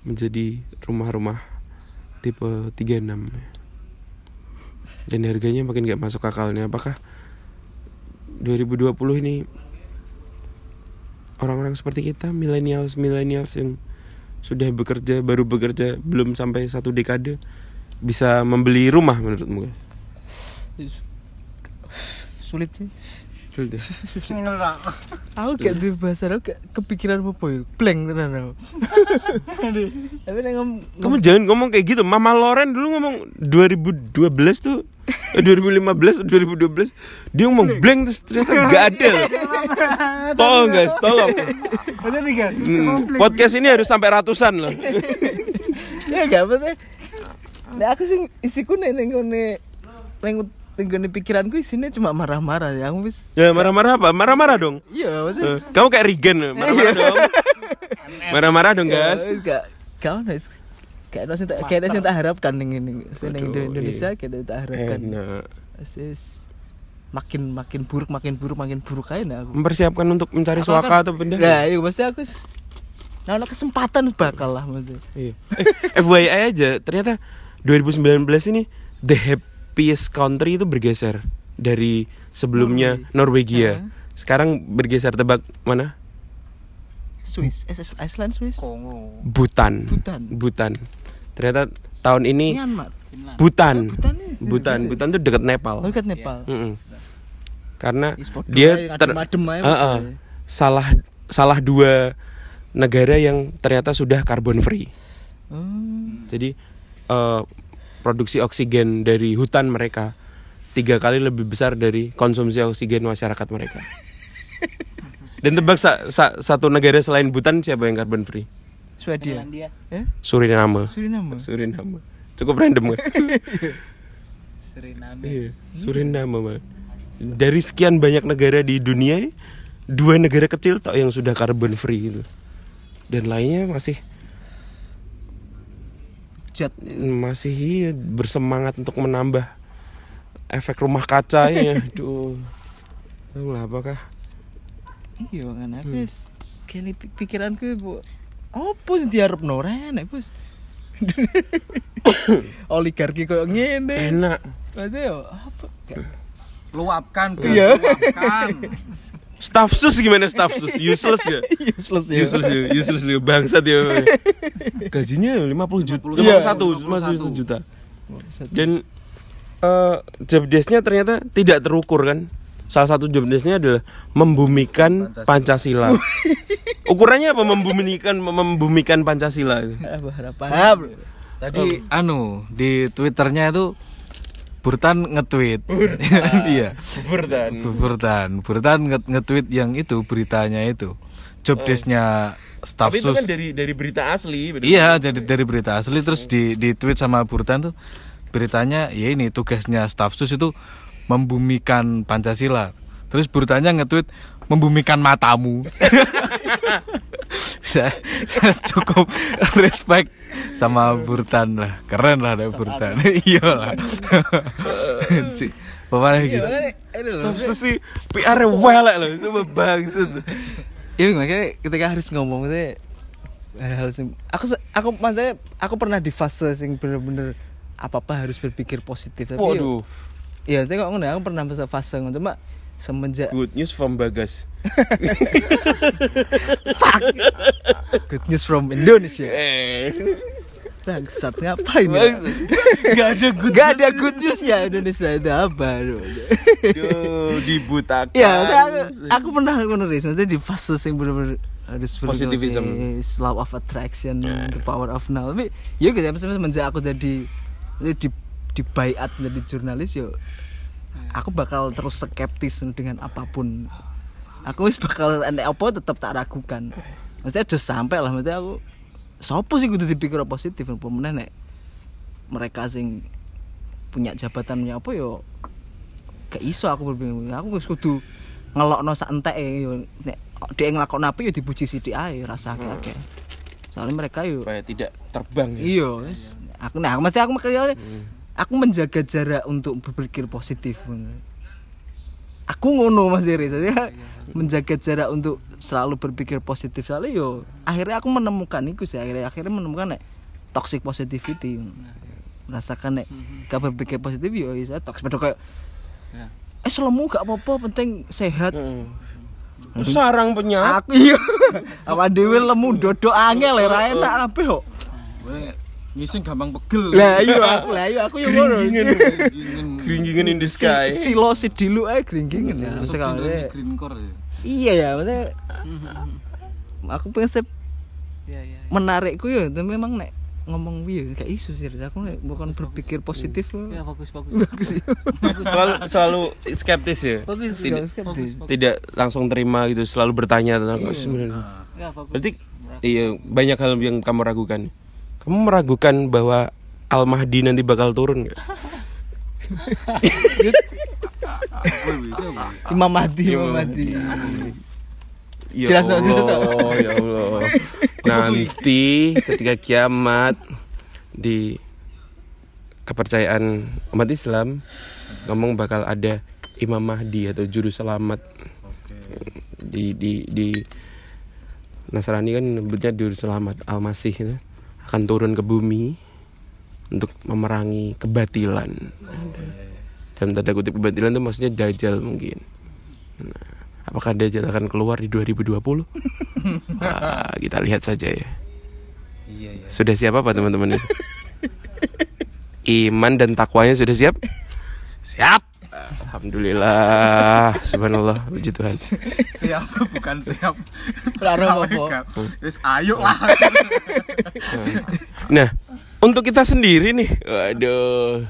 menjadi rumah-rumah tipe 36 dan harganya makin gak masuk akalnya. Apakah 2020 ini orang-orang seperti kita millennials millennials yang sudah bekerja baru bekerja belum sampai satu dekade bisa membeli rumah menurutmu guys? Sulit sih Sulit ya? aku gak tuh bahasa aku gak kepikiran apa ya blank tenan aku. Tapi nek ngom kamu jangan ngomong kayak gitu. Mama Loren dulu ngomong 2012 tuh. Eh, 2015 2012 dia ngomong blank. terus ternyata gak ada. Loh. tolong guys tolong. Hmm, podcast ini harus sampai ratusan loh. Ya gak apa sih Nek aku sih isiku nek ning ngene ning ngene pikiranku isinya cuma marah-marah ya aku wis ya marah-marah apa? Marah-marah dong. Iya Eh, terus kamu kayak Regan loh. marah-marah dong. Marah-marah dong ya, guys. gak ono wis kayak sing tak kayak sing tak harapkan ning Aduh, Indonesia iya. kayak tak harapkan. Enak. Wis makin makin buruk makin buruk makin buruk aja nah aku. Mempersiapkan untuk mencari Aku suaka atau benda? Nah, iya pasti aku Nah, ada kesempatan bakal lah maksudnya. Iya. Eh, FYI aja, ternyata 2019 ini the happiest country itu bergeser dari sebelumnya Norwegia. Sekarang bergeser tebak mana? Swiss, eh, Iceland Swiss. Bhutan. Bhutan. Bhutan. Ternyata tahun ini Myanmar. Bhutan. Oh, Bhutan nih. Bhutan. Bhutan tuh dekat Nepal. Oh, dekat Nepal. Mm-mm. Karena dia ter- Ah, ah. maksudnya. salah salah dua negara yang ternyata sudah carbon free. Oh. Jadi eh, produksi oksigen dari hutan mereka tiga kali lebih besar dari konsumsi oksigen masyarakat mereka. Dan tebak sa- sa- satu negara selain Bhutan siapa yang carbon free? Swedia eh Suriname. Suriname Suriname. Cukup random kan? Suriname. Iya, Suriname Bang. Dari sekian banyak negara di dunia ini, dua negara kecil tok yang sudah carbon free gitu. Dan lainnya masih jet masih iya, bersemangat untuk menambah efek rumah kaca ya. Aduh. Lah apakah? Iya kan aku wis kene pi- pikiranku bu apa sih diharapno? Renek bos. Oligarki koyo ngene. Enak. Berarti apa? Luapkan kan Iya. luapkan staff sus gimana? Staff sus? Useless ya useless ya. Useless ya? Useless ya? Bangsat ya. Gajinya 50 juta. Iya, 51 51 juta. Dan eh job desk-nya ternyata tidak terukur kan? Salah satu job desk-nya adalah membumikan Pancasila, ukurannya apa? Membumikan membumikan Pancasila itu? Apa harapan? Tadi anu di twitternya itu Burtan nge-tweet. Iya. Burtan Burtan Burtan nge- nge-tweet yang itu beritanya itu. Job desk-nya staff tapi itu kan dari dari berita asli bener? Iya, jadi dari berita asli terus di di tweet sama Burtan tuh beritanya ya ini tugasnya staf sus itu membumikan Pancasila. Terus Burtannya nge-tweet membumikan matamu. saya cukup respect sama Burtan lah. Keren lah ada Burtan. Iya lah. Cik, Pokoknya gitu. staff sus sih PR welek loh coba bangsat Iya makanya ketika harus ngomong itu hal-hal sing aku aku maksudnya aku pernah di fase sing bener-bener apa apa harus berpikir positif tapi waduh Iya, saya kok ngono, aku pernah masa fase ngono cuma semenjak good news from Bagas good news from Indonesia. eh Bangsat ngapain ya? Gak ada good Gak ada good news ya Indonesia itu apa? Duh, dibutakan Ya, aku, aku pernah Riz, maksudnya di fase yang bener-bener harus Positivism. "Yes, law of attraction, the power of now. Tapi ya gitu, maksudnya semenjak aku jadi di di bayat menjadi jurnalis yo aku bakal terus skeptis dengan apa pun. Aku wis bakal enek apa tetap tak ragukan. Maksudnya aja sampai lah maksudnya aku sopo sih kudu dipikir positif apa meneh nek mereka sing punya jabatan punya apa yo gak iso aku berpikir aku wis kudu ngelokno sak entek yo nek dhek nglakoni apa yo dipuji sithik ae rasa akeh soalnya mereka yo tidak terbang ya. iya wis aku nah mesti aku makanya aku menjaga jarak untuk berpikir positif aku ngono Mas Diri. Saya menjaga jarak untuk selalu berpikir positif. Soalnya yo akhirnya aku menemukan itu sih. Akhirnya akhirnya menemukan nek toxic positivity. Merasakan nek gak berpikir positif yo bisa toxic. Padahal kayak Ya. eh selemu gak apa-apa penting sehat. Sarang penyakit aku iya. Awak dhewe lemu dodok angel ya ra enak kabeh kok ngising gampang pegel. lah iya aku lah iya aku yo ngono Gringgingan in the sky Si- silo si dilu ae gringgingan ya kalau- green core ya. iya ya maksudnya aku pengen step Iya, iya. menarikku ya tapi memang nek ngomong piye kayak isu sih Riz. aku nek bukan berpikir positif Ya bagus bagus. bagus sih selalu selalu skeptis ya Bagus. tidak, skeptis. tidak langsung terima gitu selalu bertanya tentang oh, sebenarnya Ya bagus. berarti iya banyak hal yang kamu ragukan kamu meragukan bahwa Al Mahdi nanti bakal turun nggak Imam Mahdi Imam Mahdi Ya Jelas dong, jelas dong. Allah, ya Allah. Nanti ketika kiamat di kepercayaan umat Islam ngomong bakal ada Imam Mahdi atau juru selamat. Di di di Nasrani kan nyebutnya juru selamat Al-Masih itu akan turun ke bumi untuk memerangi kebatilan. Dalam tanda kutip kebatilan itu maksudnya dajjal mungkin. Nah, apakah dajjal akan keluar di 2020? Wah, kita lihat saja ya. Iya iya. Sudah siap apa teman-teman? Iman dan takwanya sudah siap? Siap. Alhamdulillah, subhanallah, puji Tuhan. Siap bukan siap. Apa-apa. Wis ayo lah. Nah, untuk kita sendiri nih. Waduh.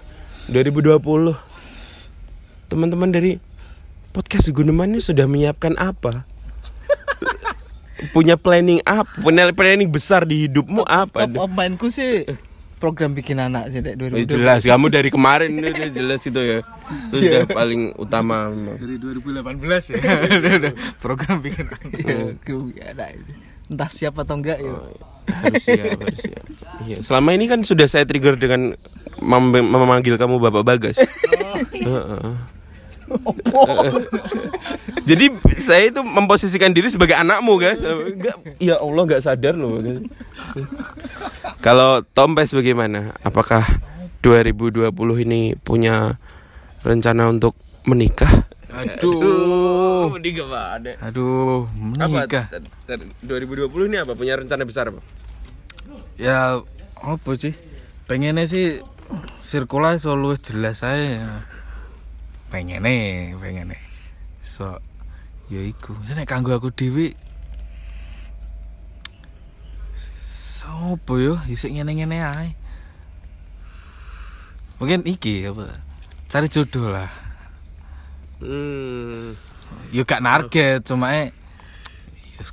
2020. Teman-teman dari podcast Guneman ini sudah menyiapkan apa? Punya planning apa? Punya planning besar di hidupmu apa? Top of mindku sih program bikin anak sih Dek, Eh, 2020. jelas kamu dari kemarin udah jelas itu ya. Itu sudah paling utama. Dari 2018 ya. udah, udah. Program bikin Iya, ada itu. Entah siapa atau enggak ya. harus siap, harus siap. Iya, selama ini kan sudah saya trigger dengan mem- memanggil kamu Bapak Bagas. Heeh. Jadi saya itu memposisikan diri sebagai anakmu, guys. Enggak, ya Allah nggak sadar loh. guys. Kalau Tompes bagaimana? Apakah 2020 ini punya rencana untuk menikah? Aduh. menikah Pak. Aduh, menikah. Apa? t- t- 2020 ini apa? Punya rencana besar apa? Ya apa sih? Pengennya sih sirkulasi selalu jelas saya. Pengennya, pengennya. So, ya iku. Nek kanggo aku dhewe Sopo yo isik ngene-ngene ae. Mungkin iki apa? Cari jodoh lah. Hmm. Yo gak narget, cuma eh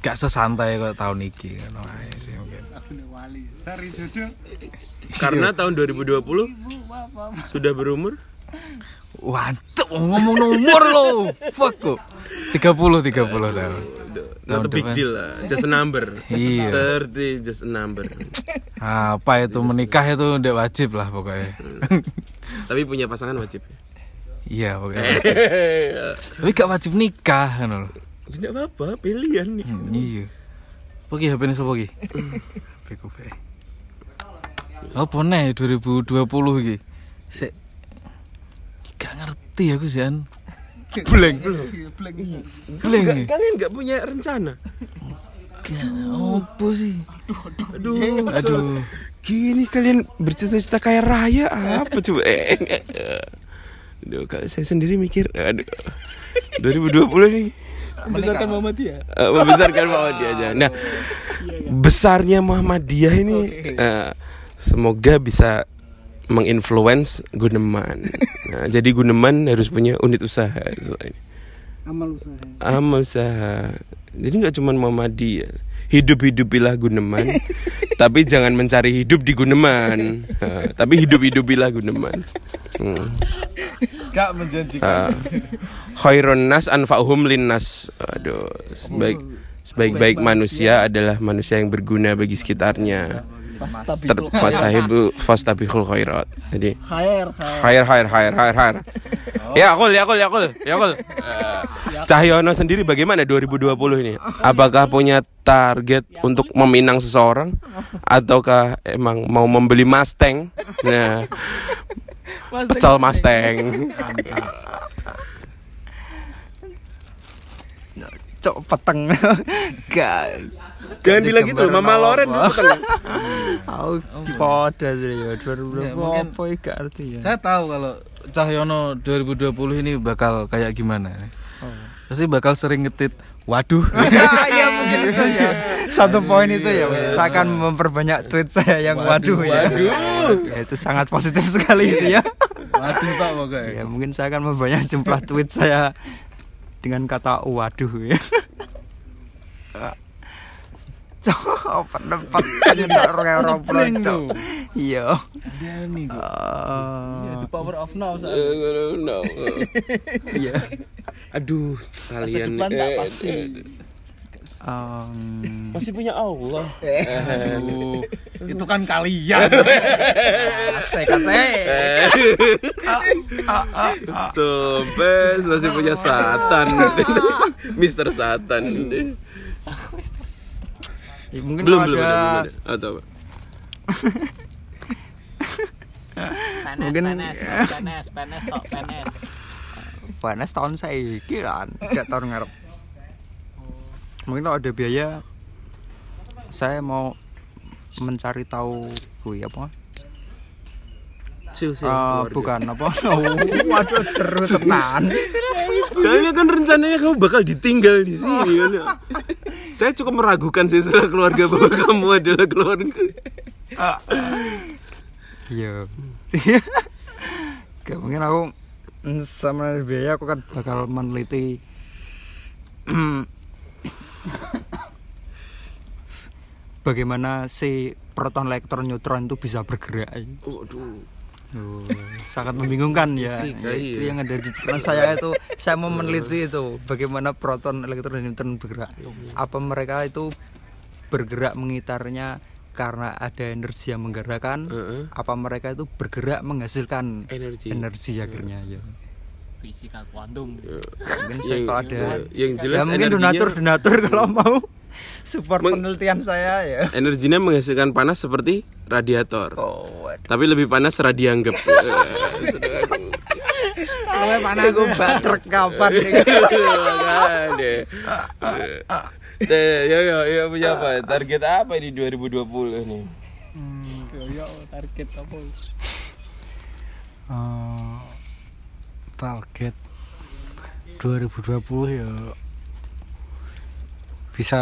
gak sesantai kok tahun iki kan ae sih mungkin. Karena tahun 2020 sudah berumur Wancuk ngomong nomor lo. Fuck kok. 30 30 tahun. Not a big depan. deal lah, just a number. Iya. 30 just a number. Apa itu menikah itu udah wajib lah pokoknya. Tapi punya pasangan wajib. Iya pokoknya. Wajib. Tapi gak wajib nikah kan lo. Tidak apa-apa, pilihan nih. Hmm, Iya. Pergi HP ini sapa iki? HP ku pe. Apa nih 2020 iki? Sik gak ngerti aku sih an. Blank. Blank. nih. Kalian nggak punya rencana? Gak apa sih? Aduh, Aduh. gini kalian bercita-cita kaya raya apa coba? Eh, eh, eh. Aduh, kalau saya sendiri mikir, aduh, 2020 nih Membesarkan Muhammadiyah. Eh, membesarkan Muhammadiyah aja. Nah, besarnya Muhammadiyah ini eh, semoga bisa menginfluence Guneman. Nah, jadi Guneman harus punya unit usaha. setelah ini. Amal usaha. Jadi nggak cuma Muhammadiyah. Hidup-hidupilah Guneman, tapi jangan mencari hidup di Guneman. Nah, tapi hidup-hidupilah Guneman. Hmm. Menjanjikan. Ah. Khairun nas anfa'uhum linnas. Aduh, sebaik sebaik-baik manusia adalah manusia yang berguna bagi sekitarnya. Ter fastahibu fastabihul khairat. Jadi Khair, khair khair. khair khair khair khair. Ya akul ya akul ya akul ya akul. Eh, Cahyono sendiri bagaimana 2020 ini? Apakah punya target untuk meminang seseorang ataukah emang mau membeli Mustang? Nah, pecel Mustang. Cok peteng. Gak. Jangan bilang gitu loh, Mama Loren itu kan. Aku podo sih ya 2020 Ya, mungkin- apa ya gak arti ya. Saya tahu kalau Cahyono 2020 ini bakal kayak gimana. Pasti bakal sering ngetit. Waduh. Iya mungkin itu ya. Satu poin itu ya. Saya akan memperbanyak tweet saya yang waduh, ya. Ya, Itu sangat positif sekali itu ya. Waduh tak pokoknya. Ya mungkin saya akan memperbanyak jumlah tweet saya dengan kata waduh ya. Cok, penyedak orang Blank cok. Iya. Dia nih. kok. Eh, The power of now. saat- No. Iya. Aduh, kalian depan tak eh, pasti. eh, Em, masih punya Allah. Aduh, itu kan kalian. Asik asik. Tuh, Bes masih punya Satan. Mister Satan. Ya, mungkin Belum belum ada, belum ada. Atau apa? Penes, Mungkin- penes, penes, penes, tok, penes. panas tahun saya kira gak tahun ngarep mungkin kalau ada biaya saya mau mencari tahu gue apa keluarga. bukan apa oh, waduh seru tenan Soalnya kan rencananya kamu bakal ditinggal di sini kan. ya. Saya cukup meragukan sih setelah keluarga bahwa kamu adalah keluarga. iya gak mungkin aku mm, sama biaya aku kan bakal meneliti bagaimana si proton elektron neutron itu bisa bergerak Waduh. Oh, sangat membingungkan ya. Itu iya. yang ada di pikiran saya itu saya mau meneliti itu bagaimana proton, elektron, dan neutron bergerak. Apa mereka itu bergerak mengitarnya karena ada energi yang menggerakkan? Heeh. Apa mereka itu bergerak menghasilkan Energi. energi akhirnya ya? fisika kuantum Mungkin saya Yang- kalau ada yang jelas ya mungkin energinya- donatur donatur kalau mau support Meng- penelitian saya ya. Energinya menghasilkan panas seperti radiator. Oh, waduh. Tapi lebih panas radianggep. panas gue bater kapan nih? Ya ya ya punya apa? Target apa di 2020 nih? yo target apa Eh, target 2020 ya bisa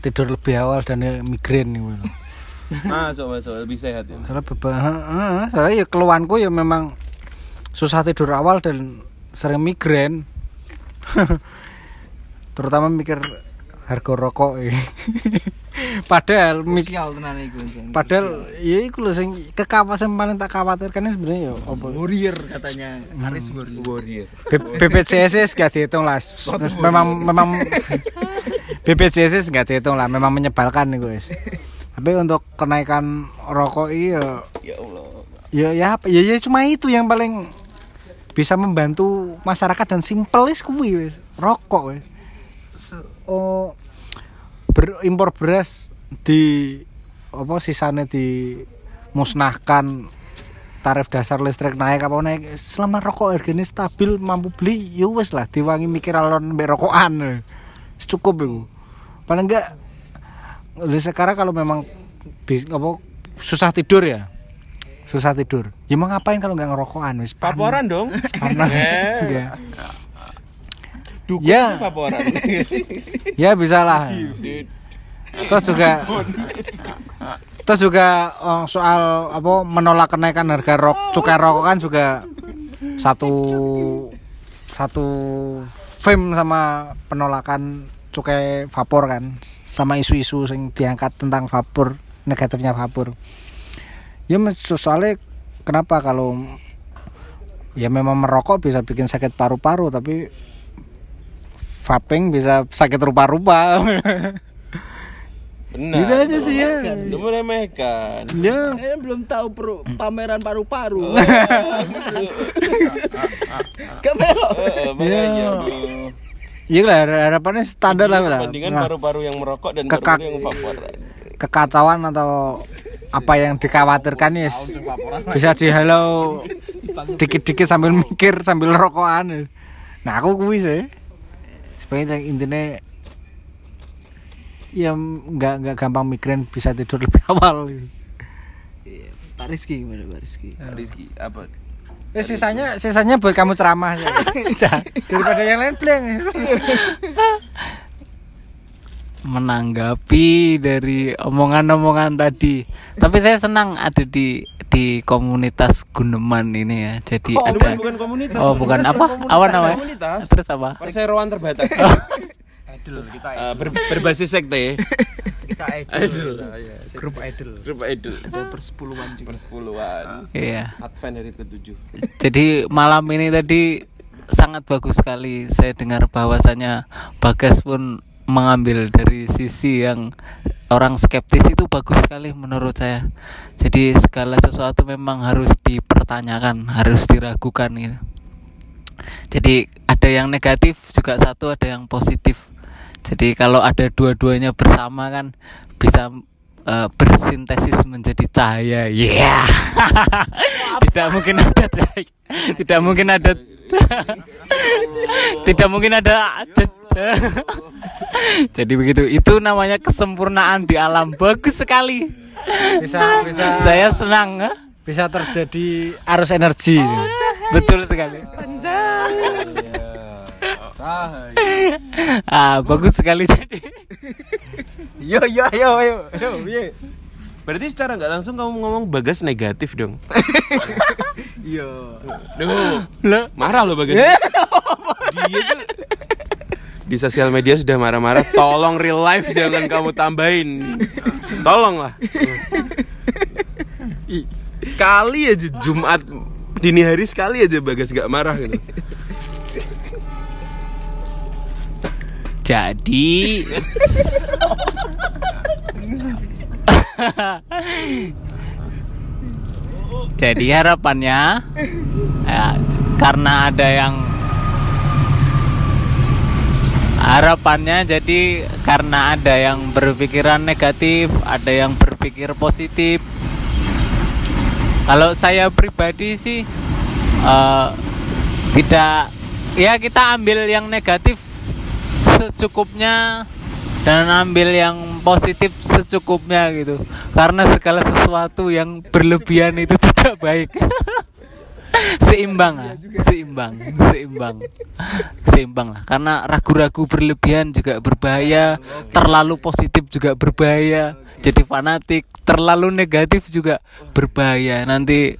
tidur lebih awal dan ya migrain nih Wil. Masuk masuk lebih sehat ya. Soalnya beba, heeh, soalnya ya keluhanku ya memang susah tidur awal dan sering migrain. Terutama mikir harga rokok ya. Padahal mik Sial tenan iku Jen. padahal ya iku lho sing kekawasan paling tak khawatirkan sebenarnya ya apa warrior katanya Aris warrior Warrior. B- BPJS gak dihitung lah S- memang memang BPJS gak dihitung lah memang menyebalkan nih guys. Tapi untuk kenaikan rokok iya. Ya Allah. ya ya apa? Ya, ya cuma itu yang paling bisa membantu masyarakat dan simpel is kuwi wis rokok wis oh. Berimpor beras di apa sisanya di musnahkan tarif dasar listrik naik apa naik. Selama rokok harganya stabil mampu beli ya wis lah diwangi mikir alon mbek rokokan Wis cukup itu paling enggak Lalu sekarang kalau memang bis, apa susah tidur ya susah tidur ya mau ngapain kalau nggak ngerokokan wis Paporan dong. panas Eh. Enggak. Dukun Ya. paporan. ya bisa lah terus juga terus juga oh, soal apa menolak kenaikan harga rok cukai rokok kan juga satu satu fame sama penolakan cukai vapor kan sama isu-isu yang diangkat tentang vapor negatifnya vapor ya soalnya kenapa kalau ya memang merokok bisa bikin sakit paru-paru tapi vaping bisa sakit rupa-rupa Benar. Gitu aja sih ya. Lu meremehkan. ya Eh, belum tahu pro, pameran paru-paru. Kamera. Heeh, makanya. Iya lah har- harapannya standar lah lah Bandingan paru-paru yang merokok dan Kekak- paru-paru yang vaporan. kekacauan atau apa yang dikhawatirkan ya bisa dihalau dikit-dikit sambil mikir sambil rokokan nah aku kuwi sih sebenarnya intinya ya nggak nggak gampang migrain bisa tidur lebih awal Pak Rizky gimana Pak Rizky? Rizky apa? Eh, sisanya sisanya buat kamu ceramah aja. daripada yang lain blank menanggapi dari omongan-omongan tadi. Tapi saya senang ada di di komunitas Guneman ini ya. Jadi Oh, ada bukan bukan komunitas. Oh, bukan apa? Apa namanya? Komunitas. Terus apa? Perseroan terbatas. Idol kita Eh, ber- berbasis sekte. kita Idol. grup idol Grup idol. Ada persepuluhan juga. Persepuluhan. Iya. Advent hari ke-7. Jadi malam ini tadi sangat bagus sekali saya dengar bahwasannya Bagas pun mengambil dari sisi yang orang skeptis itu bagus sekali menurut saya. Jadi segala sesuatu memang harus dipertanyakan, harus diragukan gitu. Jadi ada yang negatif juga satu, ada yang positif. Jadi kalau ada dua-duanya bersama kan bisa eh, bersintesis menjadi cahaya. Yeah. Tidak mungkin ada cahaya. Tidak mungkin ada Tidak mungkin ada Jadi begitu. Itu namanya kesempurnaan di alam. Bagus sekali. bisa bisa Saya senang. eh. bisa terjadi arus energi Betul sekali. Ah, bagus sekali jadi. yo yo yo yo yo piye? Berarti secara nggak langsung kamu ngomong bagas negatif dong. Iya. Duh, marah loh bagas. Dia tuh di sosial media sudah marah-marah. Tolong real life jangan kamu tambahin. Tolong lah. Sekali aja Jumat dini hari sekali aja bagas nggak marah gitu. Jadi Jadi harapannya ya, karena ada yang harapannya jadi karena ada yang berpikiran negatif, ada yang berpikir positif. Kalau saya pribadi sih eh, tidak ya kita ambil yang negatif secukupnya dan ambil yang positif secukupnya gitu. Karena segala sesuatu yang berlebihan itu tidak baik. Seimbang lah seimbang seimbang. Seimbang lah. Karena ragu-ragu berlebihan juga berbahaya terlalu positif juga berbahaya. Jadi fanatik terlalu negatif juga berbahaya. Nanti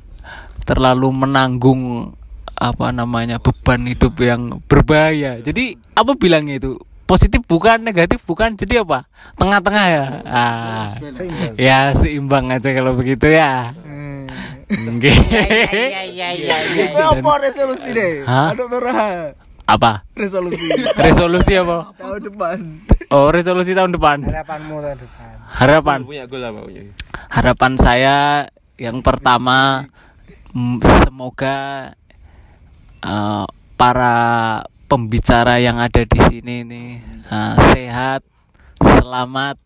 terlalu menanggung apa namanya beban hidup yang berbahaya. Jadi apa bilangnya itu positif bukan negatif bukan jadi apa? Tengah-tengah ya? Ah, ya seimbang aja kalau begitu ya. Nggih. Apa resolusi deh? Hah? Aduh apa? Resolusi. Resolusi apa? Tahun depan. oh resolusi tahun depan. Harapanmu tahun depan. harapan. Punya gol apa punya? harapan saya yang pertama semoga eh, para pembicara yang ada di sini nih eh, sehat, selamat,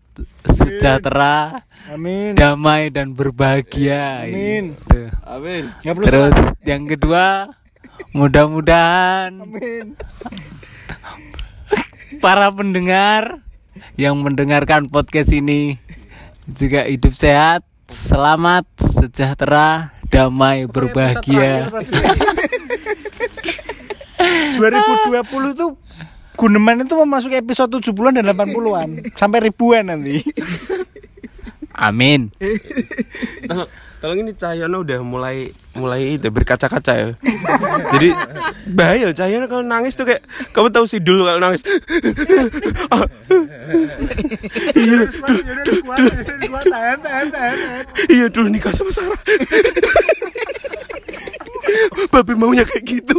sejahtera, Amin. damai dan berbahagia. Amin. Gitu. Amin. Terus yang kedua, mudah-mudahan Amin. para pendengar yang mendengarkan podcast ini juga hidup sehat, selamat, sejahtera, damai, berbahagia. 2020 tuh Guneman itu memasuki episode 70-an dan 80-an sampai ribuan nanti. Amin. Tolong, tolong ini Cahyono udah mulai mulai itu berkaca-kaca ya. Jadi bahaya loh, Cahyono kalau nangis tuh kayak kamu tahu sih dulu kalau nangis. iya, dulu, iya dulu nikah sama Sarah. Babi maunya kayak gitu.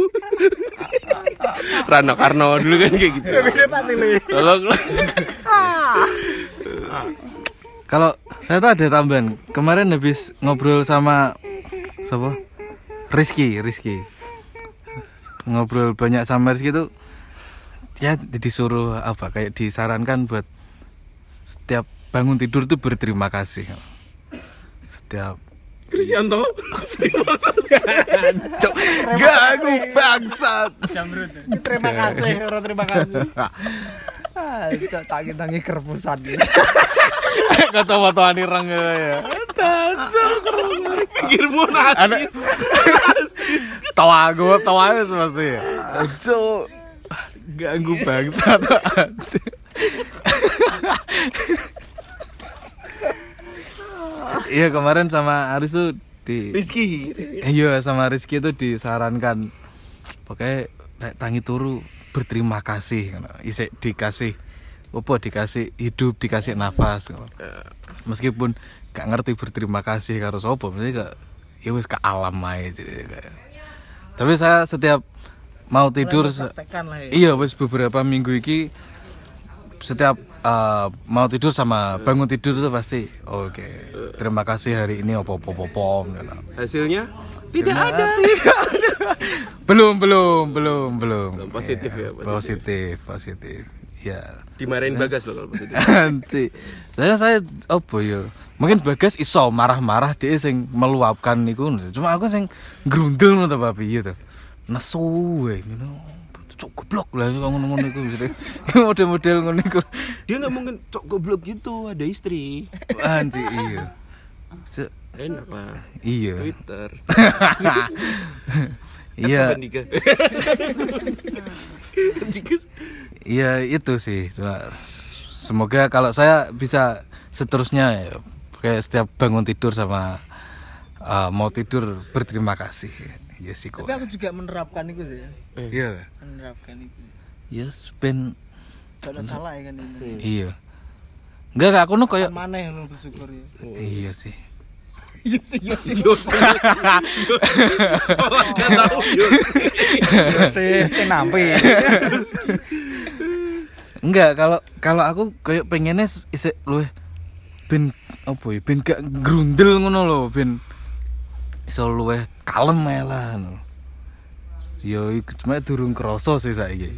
Rano Karno dulu kan kayak gitu. Tolong. Kalau saya tuh ada tambahan. Kemarin habis ngobrol sama siapa? Rizky, Rizky. Ngobrol banyak sama Rizky tuh ya disuruh apa kayak disarankan buat setiap bangun tidur tuh berterima kasih. Setiap Krisyanto. Cok, ganggu bangsat. Terima kasih, orang terima kasih. tangi-tangi kerpusan Kacamata irang ya. Pikirmu nasis. Tawa gue, tawa itu pasti. Cok, ganggu bangsat. Iya kemarin sama Aris tuh di Rizky. Iya sama Rizky itu disarankan pakai tangi turu berterima kasih isik dikasih apa dikasih hidup dikasih nafas meskipun gak ngerti berterima kasih karo sapa mesti gak ya wis ke alam kayak. tapi saya setiap mau tidur lah ya. iya wis beberapa minggu iki setiap eh, mau tidur sama bangun tidur itu pasti oke terima kasih hari ini opo opo opo. Hasilnya Tidak ada. Tidak ada. belum, belum, belum, belum. Belum, positif ya, positif. Positif, positif. Ya. dimarahin Bagas loh kalau positif. Nanti saya saya apa ya? Mungkin Bagas iso marah-marah dia sing meluapkan niku. Cuma aku sing grundel ngono to babi to. Nesu we ngono. Cuk goblok lah kok ngono-ngono iku. Model-model ngono iku. Dia nggak mungkin cok goblok gitu, ada istri. Anjir iya. Se- Enak lah. Iya. Twitter. Iya. Iya itu sih Cuma semoga kalau saya bisa seterusnya ya kayak setiap bangun tidur sama eh, mau tidur berterima kasih ya sih kok. tapi aku juga menerapkan itu sih. Ya. iya. Menerapkan itu. Yes ben gak ada salah ya kan ini. Iya. Enggak aku nu kayak mana yang lu bersyukur ya. Iya sih. Iya sih iya sih. Sih. Kenapa ya enggak kalau kalau aku kayak pengennya isek luwe ben apa ya ben gak grundel ngono lho ben iso luwe kalem ae lah yo cuma durung kroso sih saiki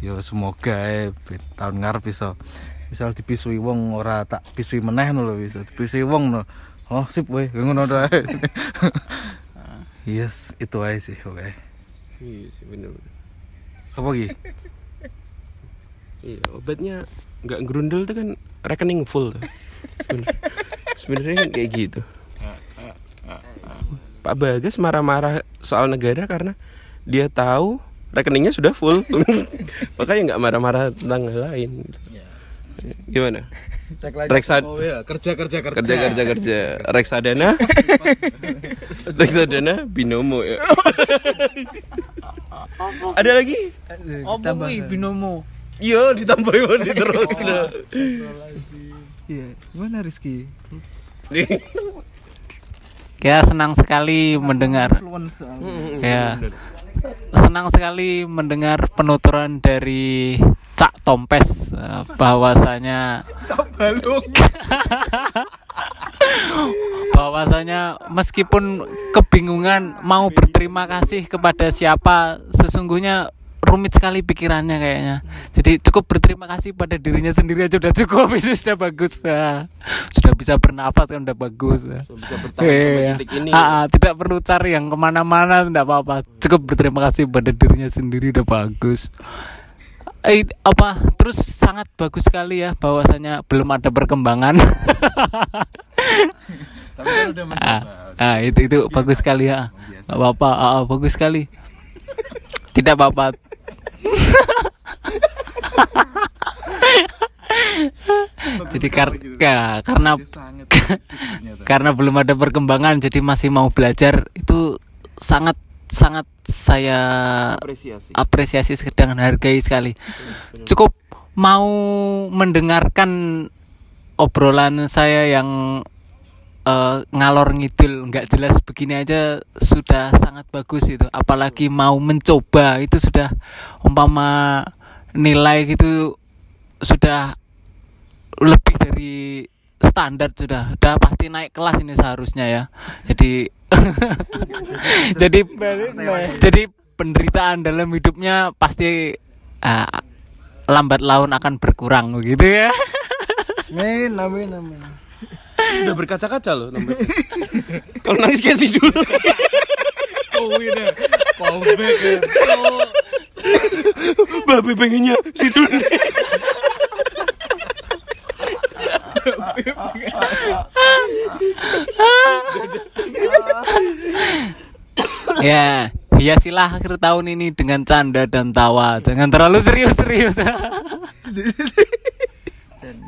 yo semoga ae tahun ngarep iso misal dipisui wong ora tak pisui meneh ngono lho bisa dipisui wong no oh sip weh ngono to ae yes itu aja sih oke Iya sih bener. Iki Iya obatnya nggak gerundel tuh kan rekening full tuh. Sebenarnya kan kayak gitu. Pak Bagas marah-marah soal negara karena dia tahu rekeningnya sudah full, makanya nggak marah-marah tentang hal lain. gitu. Gimana? Reksa oh ya kerja kerja kerja. Kerja kerja kerja. Reksadana? Reksadana binomo ya. Ada lagi? Apa kuwi binomo? Iya ditambahin mandi terus iya gimana Rizky Ya senang sekali mendengar. Influence ya. Senang sekali mendengar penuturan dari Cak Tompes eh, bahwasanya bahwasanya meskipun kebingungan mau berterima kasih kepada siapa sesungguhnya rumit sekali pikirannya kayaknya. Jadi cukup berterima kasih pada dirinya sendiri aja udah cukup itu sudah bagus. Nah, sudah bisa bernafas kan udah bagus. Nah. bisa bertahan Iya. titik ini. Ah, ah, tidak perlu cari yang ke mana-mana tidak apa-apa. Cukup berterima kasih pada dirinya sendiri udah bagus. Eh, apa terus sangat bagus sekali ya bahwasanya belum ada perkembangan. Tapi kan udah ah, ah, itu itu bagus sekali ya Nggak apa-apa ah, ah, bagus sekali. Tidak apa-apa jadi kar ya, karena karena belum ada perkembangan jadi masih mau belajar itu sangat sangat saya apresiasi. apresiasi dan hargai sekali. Cukup mau mendengarkan obrolan saya yang eh, ngalor ngidul nggak jelas begini aja sudah sangat bagus itu apalagi mau mencoba itu sudah umpama nilai gitu sudah lebih dari standar sudah. Udah pasti naik kelas ini seharusnya ya. Jadi jadi jadi penderitaan dalam hidupnya pasti ah, lambat laun akan berkurang begitu ya. Amin, amin, amin. Sudah berkaca-kaca loh kalau nangis kayak sih dulu. Oh iya callback ya. Babe pengennya si dulu. Ya hiasilah akhir tahun ini dengan canda dan tawa. Jangan terlalu serius-serius. Dan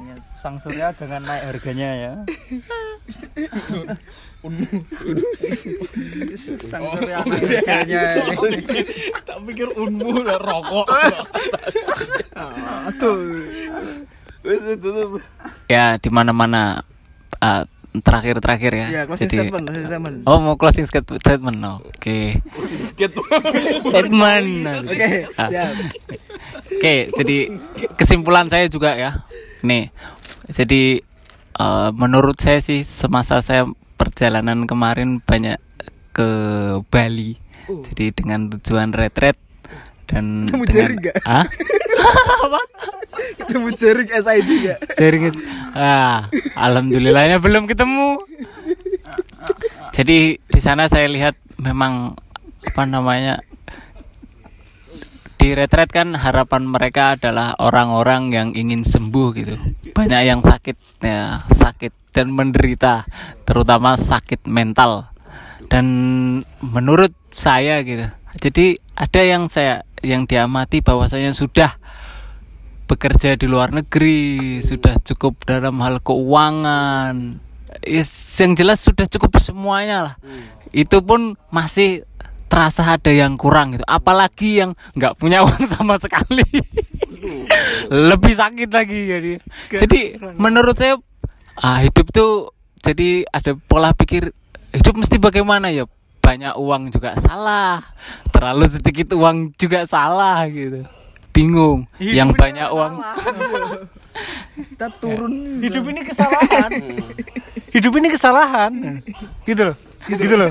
ya, sang surya jangan naik harganya ya. Sang surya naik harganya. Tak pikir unmu lah rokok. Ya di mana-mana ah, terakhir-terakhir ya, Ya, closing jadi statement, closing statement. oh mau closing stat- statement oke. Statement. Oke, Ah. siap. Oke, jadi kesimpulan saya juga ya. Nih, jadi eh, menurut saya sih semasa saya perjalanan kemarin banyak ke Bali. Jadi dengan tujuan retret dan Ketemu dengan? Ah? Ketemu jaring SID gak? Sharing is- ah, alhamdulillahnya belum ketemu. Jadi di sana saya lihat memang apa namanya di retret kan harapan mereka adalah orang-orang yang ingin sembuh gitu. Banyak yang sakit ya, sakit dan menderita, terutama sakit mental. Dan menurut saya gitu. Jadi ada yang saya yang diamati bahwasanya sudah bekerja di luar negeri, sudah cukup dalam hal keuangan. Yang jelas sudah cukup semuanya lah. Itu pun masih terasa ada yang kurang gitu. Apalagi yang nggak punya uang sama sekali. Lebih sakit lagi jadi. Jadi menurut saya ah, hidup tuh jadi ada pola pikir hidup mesti bagaimana ya? Banyak uang juga salah terlalu sedikit uang juga salah gitu. Bingung yang banyak uang. kita turun hidup ini kesalahan. Hidup ini kesalahan. Gitu loh gitu loh.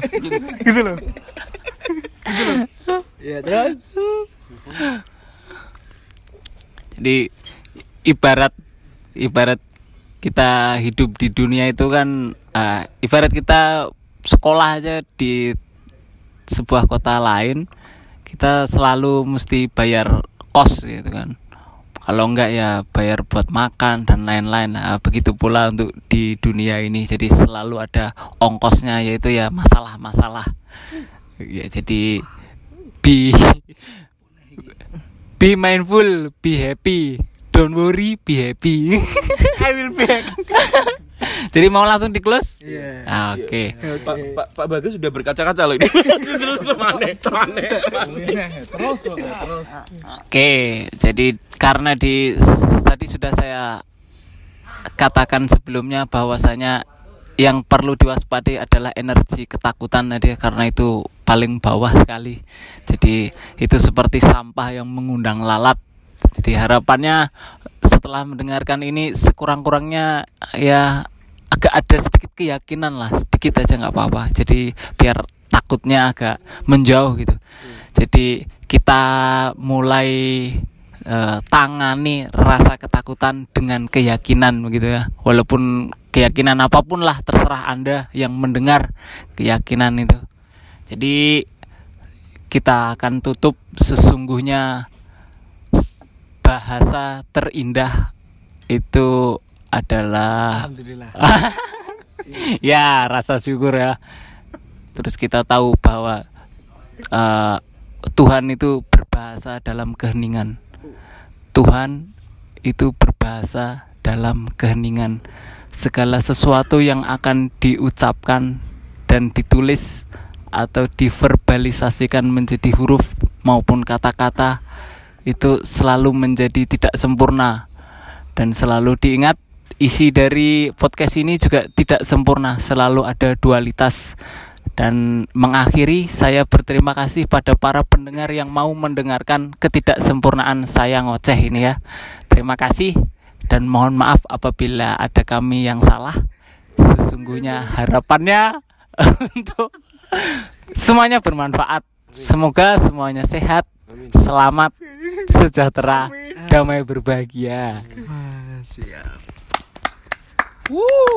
Gitu loh. Ya terus? Jadi ibarat ibarat kita hidup di dunia itu kan ah, ibarat kita sekolah aja di sebuah kota lain kita selalu mesti bayar kos gitu kan kalau enggak ya bayar buat makan dan lain-lain. Nah, begitu pula untuk di dunia ini. Jadi selalu ada ongkosnya yaitu ya masalah-masalah. Ya jadi be be mindful be happy. Don't worry be happy. I will back jadi mau langsung di close Iya. Ah, oke Pak Pak Pak Bagas sudah berkaca-kaca loh ini. Terus terus oke, terus Oke, jadi karena di tadi sudah saya katakan sebelumnya bahwasanya yang perlu diwaspadai adalah energi ketakutan tadi karena itu paling bawah sekali. Jadi itu seperti sampah yang mengundang lalat. Jadi harapannya setelah mendengarkan ini sekurang-kurangnya ya agak ada sedikit keyakinan lah, sedikit aja nggak apa-apa. Jadi biar takutnya agak menjauh gitu. Jadi kita mulai eh, tangani rasa ketakutan dengan keyakinan begitu ya. Walaupun keyakinan apa pun lah terserah Anda yang mendengar keyakinan itu. Jadi kita akan tutup sesungguhnya bahasa terindah itu adalah alhamdulillah. Ya rasa syukur ya. Terus kita tahu bahwa eh, Tuhan itu berbahasa dalam keheningan. Tuhan itu berbahasa dalam keheningan. Segala sesuatu yang akan diucapkan dan ditulis atau diverbalisasikan menjadi huruf maupun kata-kata itu selalu menjadi tidak sempurna dan selalu diingat isi dari podcast ini juga tidak sempurna, selalu ada dualitas. Dan mengakhiri saya berterima kasih pada para pendengar yang mau mendengarkan ketidaksempurnaan saya ngoceh ini ya. Terima kasih dan mohon maaf apabila ada kami yang salah. Sesungguhnya harapannya untuk semuanya bermanfaat. Semoga semuanya sehat, selamat, sejahtera, damai berbahagia. siap